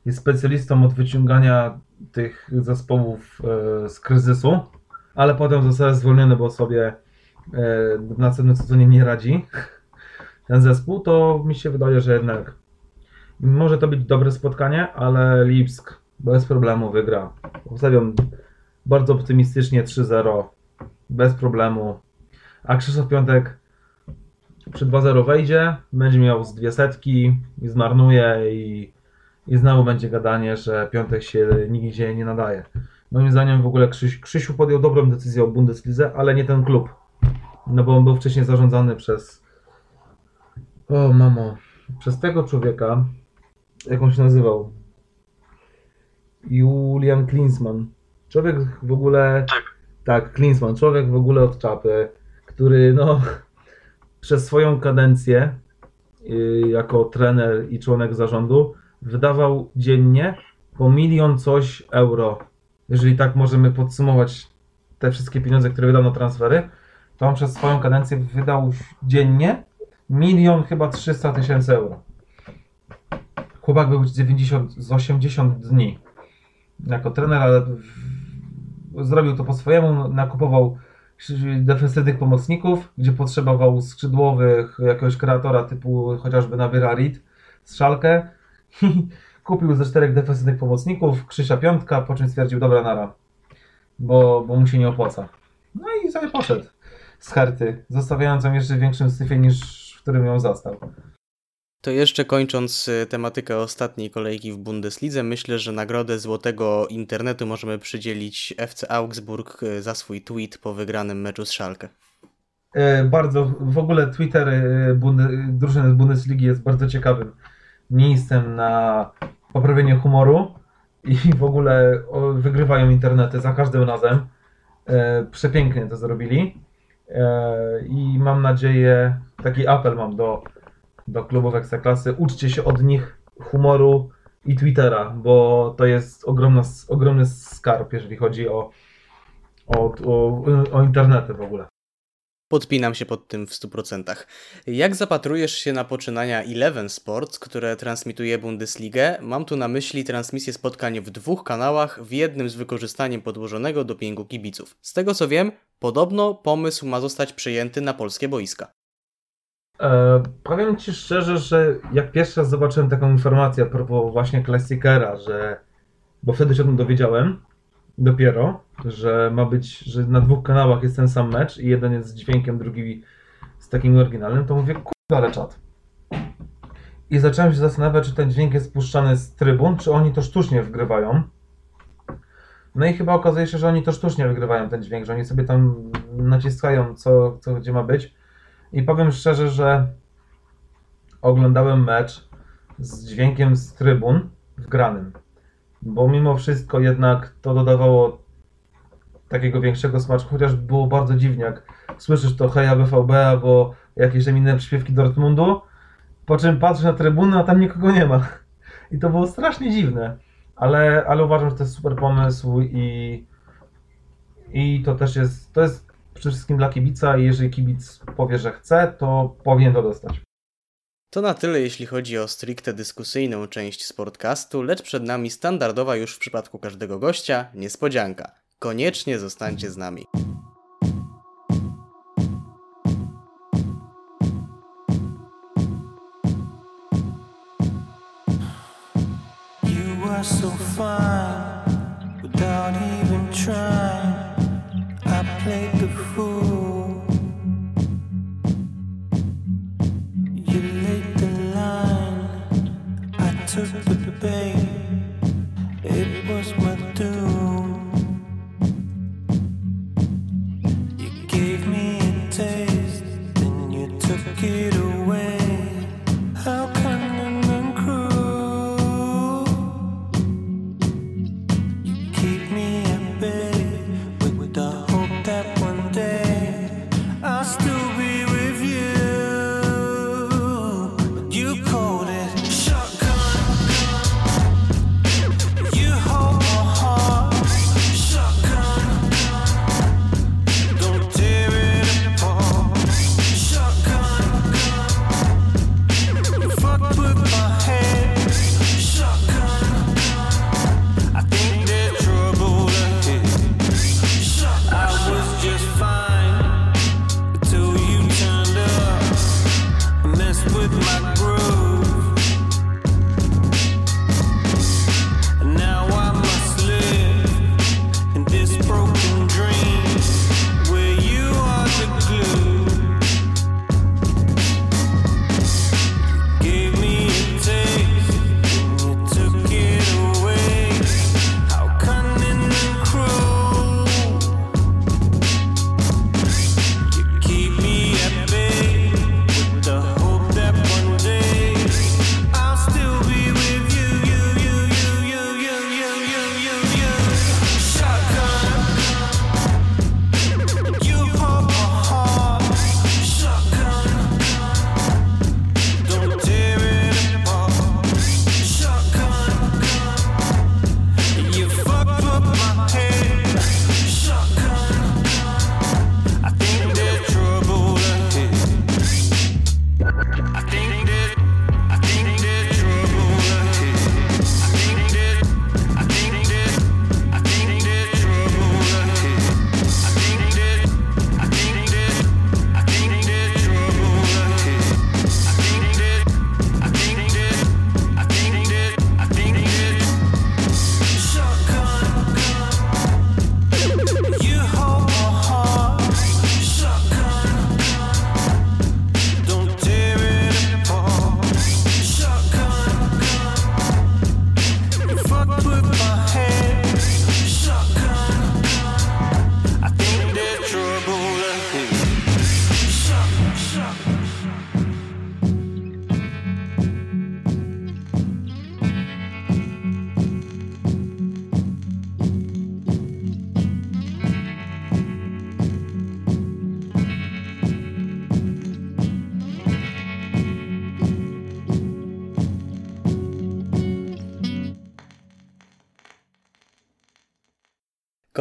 jest specjalistą od wyciągania tych zespołów e, z kryzysu, ale potem zostaje zwolniony, bo sobie w następnym sezonie nie radzi ten zespół, to mi się wydaje, że jednak może to być dobre spotkanie, ale Lipsk bez problemu wygra. Obstawiam bardzo optymistycznie 3-0, bez problemu. A Krzysztof Piątek przy 2-0 wejdzie, będzie miał z dwie setki i zmarnuje i, i znowu będzie gadanie, że Piątek się nigdzie nie nadaje. Moim zdaniem w ogóle Krzyś, Krzysiu podjął dobrą decyzję o Bundeslidze, ale nie ten klub. No bo on był wcześniej zarządzany przez o mamo, przez tego człowieka, jak on się nazywał? Julian Klinsmann. Człowiek w ogóle. Tak. Tak, Klinsmann. Człowiek w ogóle od czapy, który no przez swoją kadencję yy, jako trener i członek zarządu wydawał dziennie po milion coś euro. Jeżeli tak możemy podsumować te wszystkie pieniądze, które wydał na transfery, to on przez swoją kadencję wydał dziennie milion chyba 300 tysięcy euro. Chłopak był 90, z 80 dni jako trener, ale zrobił to po swojemu, nakupował defensywnych pomocników, gdzie potrzebował skrzydłowych, jakiegoś kreatora typu chociażby Nawira Reed z Szalkę. Kupił ze czterech defensywnych pomocników, Krzysia Piątka, po czym stwierdził, dobra nara, bo, bo mu się nie opłaca. No i sobie poszedł z Herty, zostawiając ją jeszcze w większym syfie niż w którym ją zastał. To jeszcze kończąc y, tematykę ostatniej kolejki w Bundeslidze, myślę, że nagrodę złotego internetu możemy przydzielić FC Augsburg y, za swój tweet po wygranym meczu z Schalke. E, bardzo, w ogóle Twitter bunde, drużyny z Bundesligi jest bardzo ciekawym miejscem na poprawienie humoru i w ogóle wygrywają internety za każdym razem. E, przepięknie to zrobili e, i mam nadzieję, taki apel mam do, do klubów Ekstraklasy, uczcie się od nich humoru i Twittera, bo to jest ogromna, ogromny skarb, jeżeli chodzi o, o, o, o internety w ogóle. Podpinam się pod tym w 100%. Jak zapatrujesz się na poczynania Eleven Sports, które transmituje Bundesligę? Mam tu na myśli transmisję spotkań w dwóch kanałach, w jednym z wykorzystaniem podłożonego dopingu kibiców. Z tego co wiem, podobno pomysł ma zostać przyjęty na polskie boiska. E, powiem Ci szczerze, że jak pierwszy raz zobaczyłem taką informację a propos właśnie Klassikera, że bo wtedy się o tym dowiedziałem dopiero, że ma być, że na dwóch kanałach jest ten sam mecz i jeden jest z dźwiękiem, drugi z takim oryginalnym, to mówię, kurde, ale czad. I zacząłem się zastanawiać, czy ten dźwięk jest puszczany z trybun, czy oni to sztucznie wgrywają. No i chyba okazuje się, że oni to sztucznie wygrywają ten dźwięk, że oni sobie tam naciskają, co, co gdzie ma być. I powiem szczerze, że oglądałem mecz z dźwiękiem z trybun wgranym. Bo mimo wszystko jednak to dodawało takiego większego smaczku, chociaż było bardzo dziwnie, jak słyszysz to heja BVB albo jakieś tam inne przyśpiewki Dortmundu, po czym patrzysz na trybunę, a tam nikogo nie ma. I to było strasznie dziwne. Ale, ale uważam, że to jest super pomysł i, i to też jest, to jest przede wszystkim dla kibica i jeżeli kibic powie, że chce, to powinien to dostać. To na tyle, jeśli chodzi o stricte dyskusyjną część sportcastu, lecz przed nami standardowa już w przypadku każdego gościa niespodzianka. Koniecznie zostańcie z nami.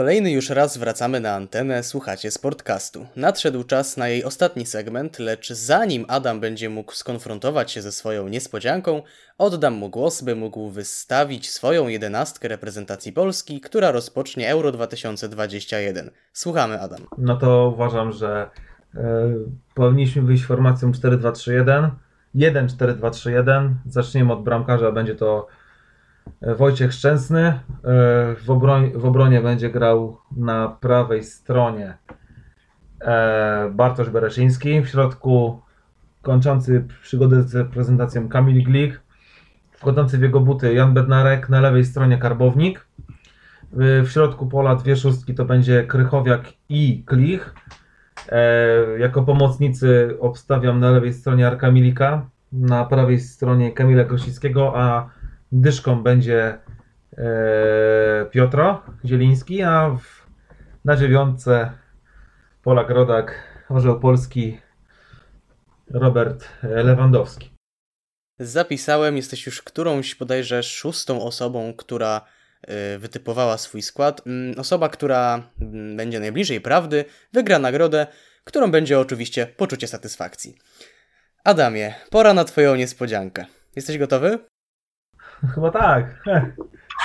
Kolejny już raz wracamy na antenę, słuchacie Sportcastu. Nadszedł czas na jej ostatni segment, lecz zanim Adam będzie mógł skonfrontować się ze swoją niespodzianką, oddam mu głos, by mógł wystawić swoją jedenastkę reprezentacji Polski, która rozpocznie Euro 2021. Słuchamy, Adam. No to uważam, że e, powinniśmy wyjść formacją 4-2-3-1. 1-4-2-3-1. Zaczniemy od bramkarza, będzie to Wojciech Szczęsny. E, w, obroń, w obronie będzie grał na prawej stronie e, Bartosz Bereszyński. W środku kończący przygodę z reprezentacją Kamil Glik. Wchodzący w jego buty Jan Bednarek. Na lewej stronie Karbownik. W w środku pola dwie szóstki to będzie Krychowiak i Klich. E, jako pomocnicy obstawiam na lewej stronie Arka Milika, na prawej stronie Kamila Grosickiego, a dyszką będzie e, Piotro Zieliński, a w, na dziewiątce Polak Rodak, Orzeł Polski, Robert Lewandowski. Zapisałem, jesteś już którąś bodajże szóstą osobą, która y, wytypowała swój skład. Mm, Osoba, która mm, będzie najbliżej prawdy, wygra nagrodę, którą będzie oczywiście poczucie satysfakcji. Adamie, pora na Twoją niespodziankę. Jesteś gotowy? Chyba tak. Heh.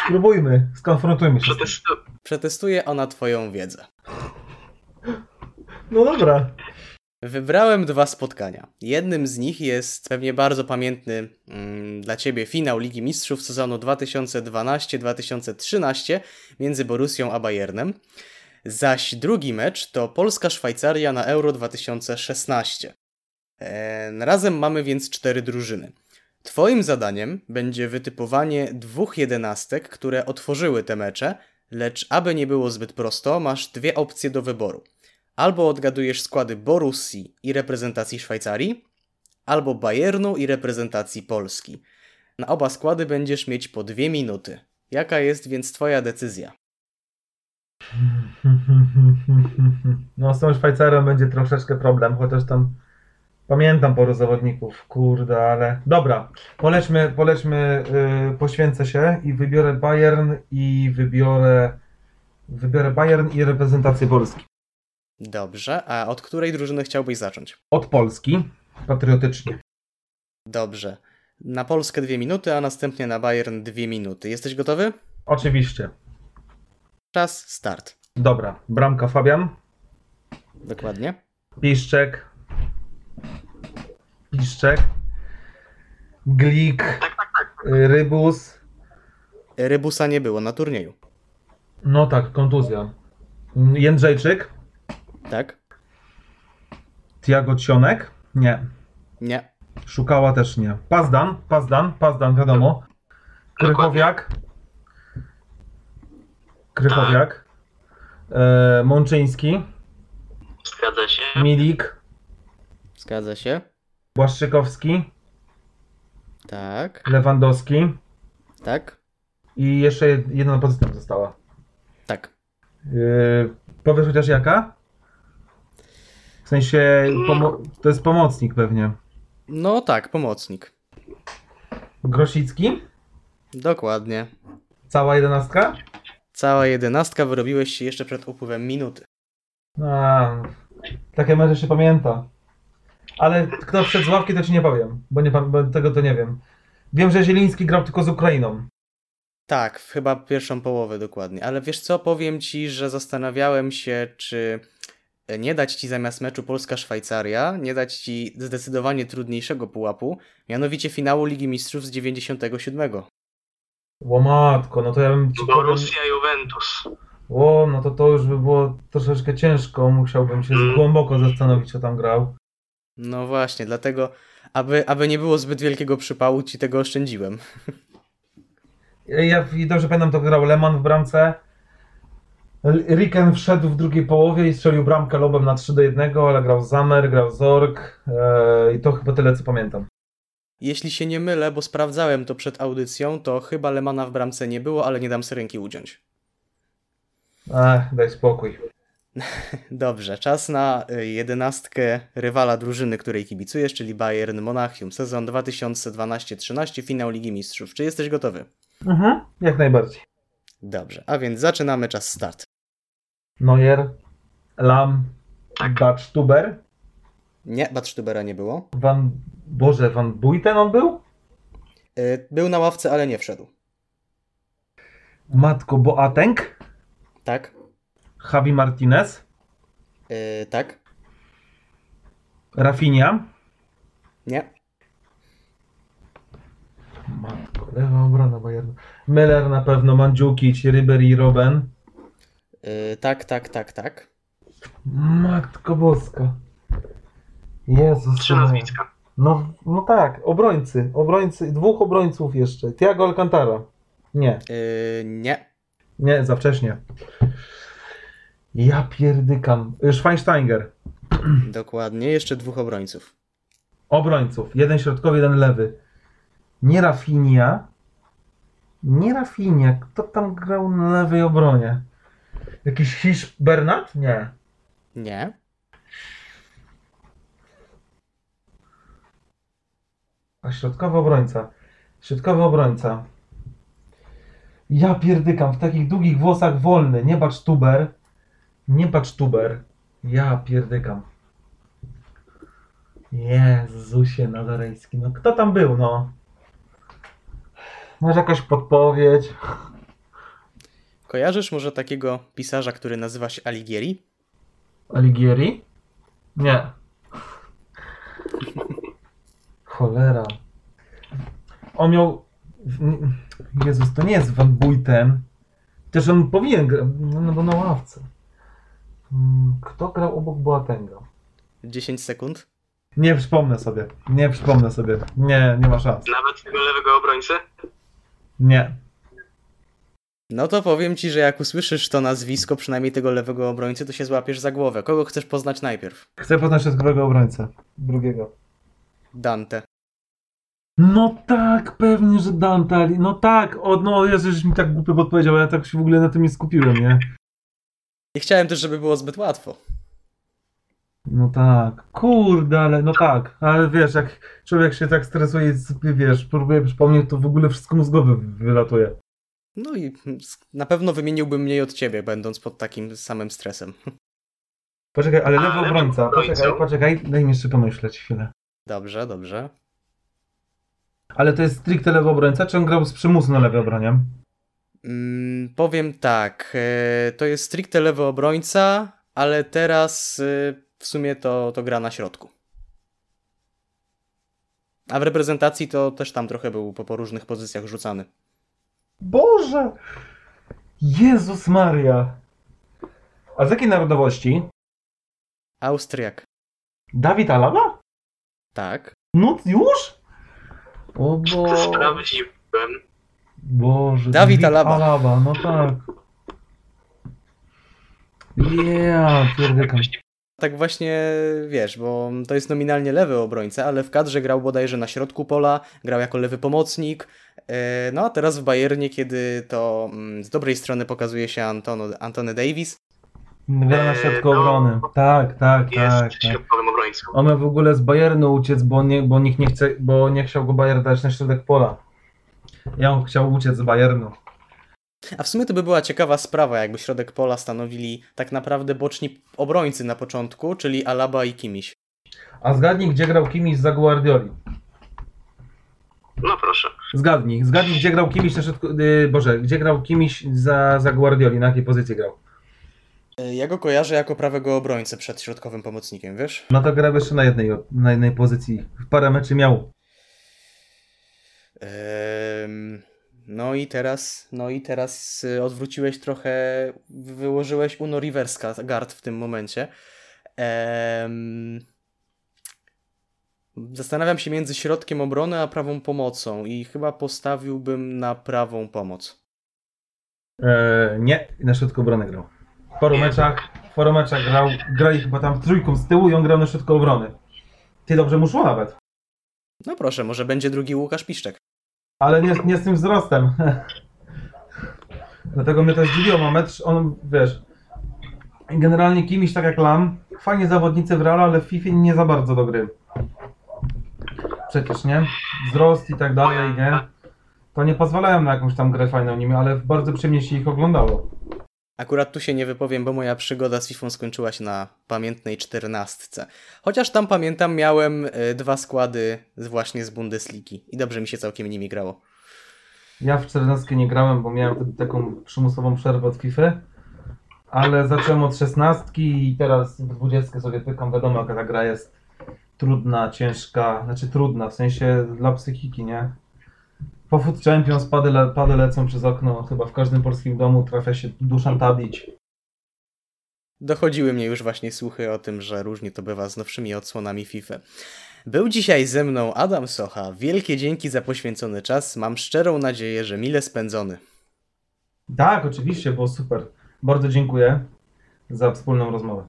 Spróbujmy, skonfrontujmy się. Przetestu- Przetestuje ona Twoją wiedzę. No dobra. Wybrałem dwa spotkania. Jednym z nich jest pewnie bardzo pamiętny mm, dla Ciebie finał Ligi Mistrzów sezonu 2012-2013 między Borussią a Bayernem. Zaś drugi mecz to Polska-Szwajcaria na Euro 2016. E, razem mamy więc cztery drużyny. Twoim zadaniem będzie wytypowanie dwóch jedenastek, które otworzyły te mecze, lecz aby nie było zbyt prosto, masz dwie opcje do wyboru. Albo odgadujesz składy Borussii i reprezentacji Szwajcarii, albo Bayernu i reprezentacji Polski. Na oba składy będziesz mieć po dwie minuty. Jaka jest więc twoja decyzja? No z tą Szwajcarem będzie troszeczkę problem, chociaż tam pamiętam paru zawodników, kurde, ale dobra, polećmy, polećmy, yy, poświęcę się i wybiorę Bayern i wybiorę wybiorę Bayern i reprezentację Polski. Dobrze, a od której drużyny chciałbyś zacząć? Od Polski, patriotycznie. Dobrze. Na Polskę dwie minuty, a następnie na Bayern dwie minuty. Jesteś gotowy? Oczywiście. Czas, start. Dobra, bramka Fabian, Dokładnie. Piszczek, Piszczek, Glik, y, Rybus, Rybusa nie było na turnieju. no tak, kontuzja. Jędrzejczyk, Tak? Tiago Cionek, nie. Nie. Szukała też nie. Pazdan, Pazdan, Pazdan, wiadomo. Krychowiak. Krychowiak. E, Mączyński, Zgadza się. Milik, Zgadza się. Błaszczykowski, Tak. Lewandowski Tak. i jeszcze jed- jedna pozycja została. Tak. Yy, powiesz chociaż jaka? W sensie, pomo- to jest pomocnik pewnie. No tak, pomocnik. Grosicki? Dokładnie. Cała jedenastka? Cała jedenastka wyrobiłeś się jeszcze przed upływem minuty. A, takie mecze się pamięta. Ale kto wszedł z ławki, to ci nie powiem, bo, nie, bo tego to nie wiem. Wiem, że Zieliński grał tylko z Ukrainą. Tak, chyba pierwszą połowę dokładnie. Ale wiesz co, powiem ci, że zastanawiałem się, czy nie dać ci zamiast meczu Polska-Szwajcaria, nie dać ci zdecydowanie trudniejszego pułapu, mianowicie finału Ligi Mistrzów z 97. Łomatko, no to ja bym ci powiem... Borussia Juventus. O, no to to już by było troszeczkę ciężko, musiałbym się Mm. głęboko zastanowić, co tam grał. No właśnie, dlatego, aby, aby nie było zbyt wielkiego przypału, ci tego oszczędziłem. Ja dobrze pamiętam, to grał Leman w bramce. Riken wszedł w drugiej połowie i strzelił bramkę lobem na 3 do 1, ale grał Zamer, grał Zorg e, i to chyba tyle, co pamiętam. Jeśli się nie mylę, bo sprawdzałem to przed audycją, to chyba Lemana w bramce nie było, ale nie dam sobie ręki uciąć. Ech, daj spokój. Dobrze, czas na y, jedenastkę rywala drużyny, której kibicujesz, czyli Bayern Monachium, sezon 2012-13, finał Ligi Mistrzów. Czy jesteś gotowy? Mhm, jak najbardziej. Dobrze, a więc zaczynamy czas start. Neuer, Lam, Batstuber, Nie, Batstubera nie było. Van... Boże, Van Buiten on był? Y, Był na ławce, ale nie wszedł. Matko Boateng, Tak? Javi Martinez, Y, Tak? Rafinha. Nie? Matko, lewa obrona Bayernu. Müller na pewno, Mandzukic, Ribery, Robben. Y, Tak, tak, tak, tak. Matko boska. Jezus. Trzy nazwiska. No, no tak, obrońcy, obrońcy, dwóch obrońców jeszcze. Thiago Alcantara. Nie, Y, Nie. nie, za wcześnie. Ja pierdykam. Schweinsteiger. Dokładnie. Jeszcze dwóch obrońców. Obrońców. Jeden środkowy, jeden lewy. Nie Rafinha. Nie Rafinha. Kto tam grał na lewej obronie? Jakiś Hisz Bernat? Nie. Nie. A środkowy obrońca. Środkowy obrońca. Ja pierdykam, w takich długich włosach wolny. Nie bacz tuber. Nie bacz tuber. Ja pierdykam. Jezusie Nazarejski. No kto tam był, no? Masz jakaś podpowiedź? Kojarzysz może takiego pisarza, który nazywa się Alighieri? Alighieri? Nie. Cholera. On miał... Jezus, to nie jest Van Buiten. Też on powinien grać, no bo na ławce. Mm, Kto grał obok Boatenga? 10 sekund. Nie przypomnę sobie. Nie przypomnę sobie. Nie, nie ma szans. Nawet tego lewego obrońcy? Nie. No to powiem ci, że jak usłyszysz to nazwisko, przynajmniej tego lewego obrońcy, to się złapiesz za głowę. Kogo chcesz poznać najpierw? Chcę poznać środkowego obrońcę. Drugiego. Dante. No tak, pewnie, że Dante. No tak, o, no Jezu, żeś mi tak głupio podpowiedział, ja tak się w ogóle na tym nie skupiłem, nie? Nie chciałem też, żeby było zbyt łatwo. No tak, kurde, ale no tak, ale wiesz, jak człowiek się tak stresuje i sobie, wiesz, próbuje przypomnieć, to w ogóle wszystko mu z głowy wylatuje. No i na pewno wymieniłbym mniej od ciebie, będąc pod takim samym stresem. Poczekaj, ale lewy obrońca, poczekaj, poczekaj, daj mi jeszcze pomyśleć chwilę. Dobrze, dobrze. Ale to jest stricte lewy obrońca, czy on grał z przymusu na lewej obronie? Mm, powiem tak, e, to jest stricte lewy obrońca, ale teraz e, w sumie to, to gra na środku. A w reprezentacji to też tam trochę był po, po różnych pozycjach rzucany. Boże! Jezus Maria! A z jakiej narodowości? Austriak. Dawid Alaba? Tak. No już? O Boże. Sprawdziłem. Boże. Dawid Alaba. Alaba, no tak. Yeah, pierdykam. Tak właśnie, wiesz, bo to jest nominalnie lewy obrońca, ale w kadrze grał bodajże na środku pola, grał jako lewy pomocnik. E, No a teraz w Bayernie, kiedy to mm, z dobrej strony pokazuje się Antono, Antony Davis, Gra na środku Eee, no, obrony. Tak, tak, Jest tak. tak. On w ogóle z Bayernu uciec, bo, nie, bo nikt nie chce, bo nie chciał go Bayern dać na środek pola. Ja on chciał uciec z Bayernu. A w sumie to by była ciekawa sprawa, jakby środek pola stanowili tak naprawdę boczni obrońcy na początku, czyli Alaba i Kimiś. A zgadnij, gdzie grał Kimmich za Guardioli. No proszę. Zgadnij, zgadnij, gdzie grał Kimmich na środku, yy, Boże, gdzie grał Kimmich za, za Guardioli, na jakiej pozycji grał. E, Ja go kojarzę jako prawego obrońcę przed środkowym pomocnikiem, wiesz? No to grał jeszcze na jednej, na jednej pozycji. Parę meczy miał. No i teraz, no i teraz y, odwróciłeś trochę, wyłożyłeś Uno Riverska guard w tym momencie. Zastanawiam się między środkiem obrony a prawą pomocą i chyba postawiłbym na prawą pomoc. Eee, nie, na środku obrony grał. W paru meczach, w paru meczach grał, grali chyba tam trójką z tyłu i on grał na środku obrony. Ty dobrze mu szło nawet. No proszę, może będzie drugi Łukasz Piszczek. Ale nie, nie z tym wzrostem. Dlatego mnie to zdziwiło, ma metr, on, wiesz, generalnie kimś tak jak Lam, fajnie zawodnicy w Realu, ale w FIFA nie za bardzo do gry. Przecież, nie? Wzrost i tak dalej, nie? To nie pozwalają na jakąś tam grę fajną nimi, ale bardzo przyjemnie się ich oglądało. Akurat tu się nie wypowiem, bo moja przygoda z FIFA skończyła się na pamiętnej czternastce. Chociaż tam pamiętam, miałem y, dwa składy właśnie z Bundesligi i dobrze mi się całkiem nimi grało. Ja w 14 nie grałem, bo miałem wtedy taką przymusową przerwę od FIFA. Ale zacząłem od 16 i teraz w 20 sobie pykam. Wiadomo, jaka ta gra jest trudna, ciężka. Znaczy trudna, w sensie dla psychiki, nie? Po Foot Champions pady, le, pady lecą przez okno. Chyba w każdym polskim domu trafia się Duszan Tadić. Dochodziły mnie już właśnie słuchy o tym, że różnie to bywa z nowszymi odsłonami FIFA. Był dzisiaj ze mną Adam Socha. Wielkie dzięki za poświęcony czas. Mam szczerą nadzieję, że mile spędzony. Tak, oczywiście, było super. Bardzo dziękuję za wspólną rozmowę.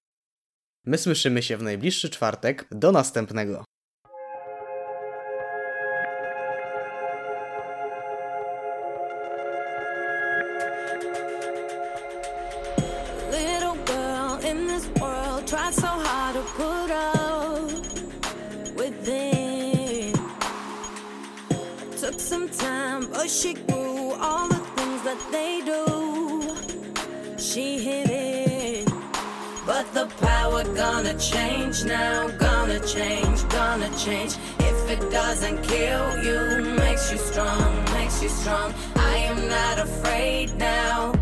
My słyszymy się w najbliższy czwartek. Do następnego. She grew all the things that they do. She hit it. But the power gonna change now, gonna change, gonna change. If it doesn't kill you, makes you strong, makes you strong. I am not afraid now.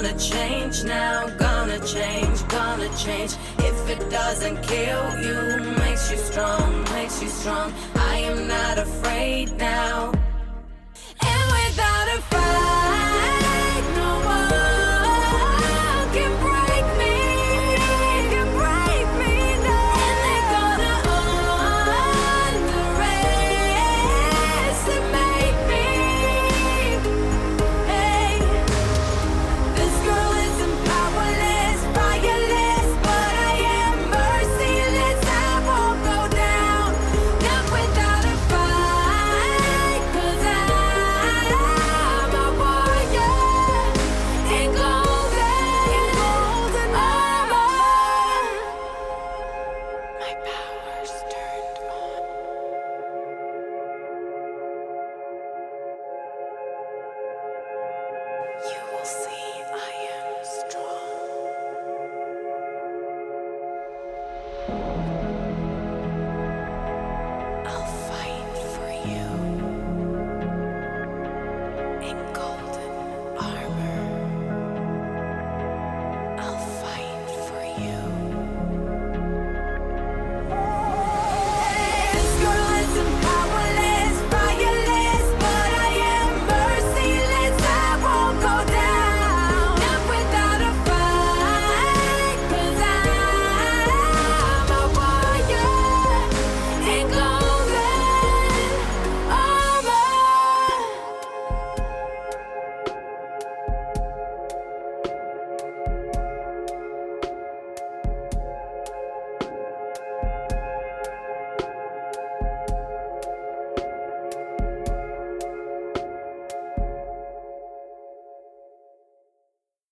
Gonna change now, gonna change, gonna change. If it doesn't kill you, makes you strong, makes you strong. I am not afraid now.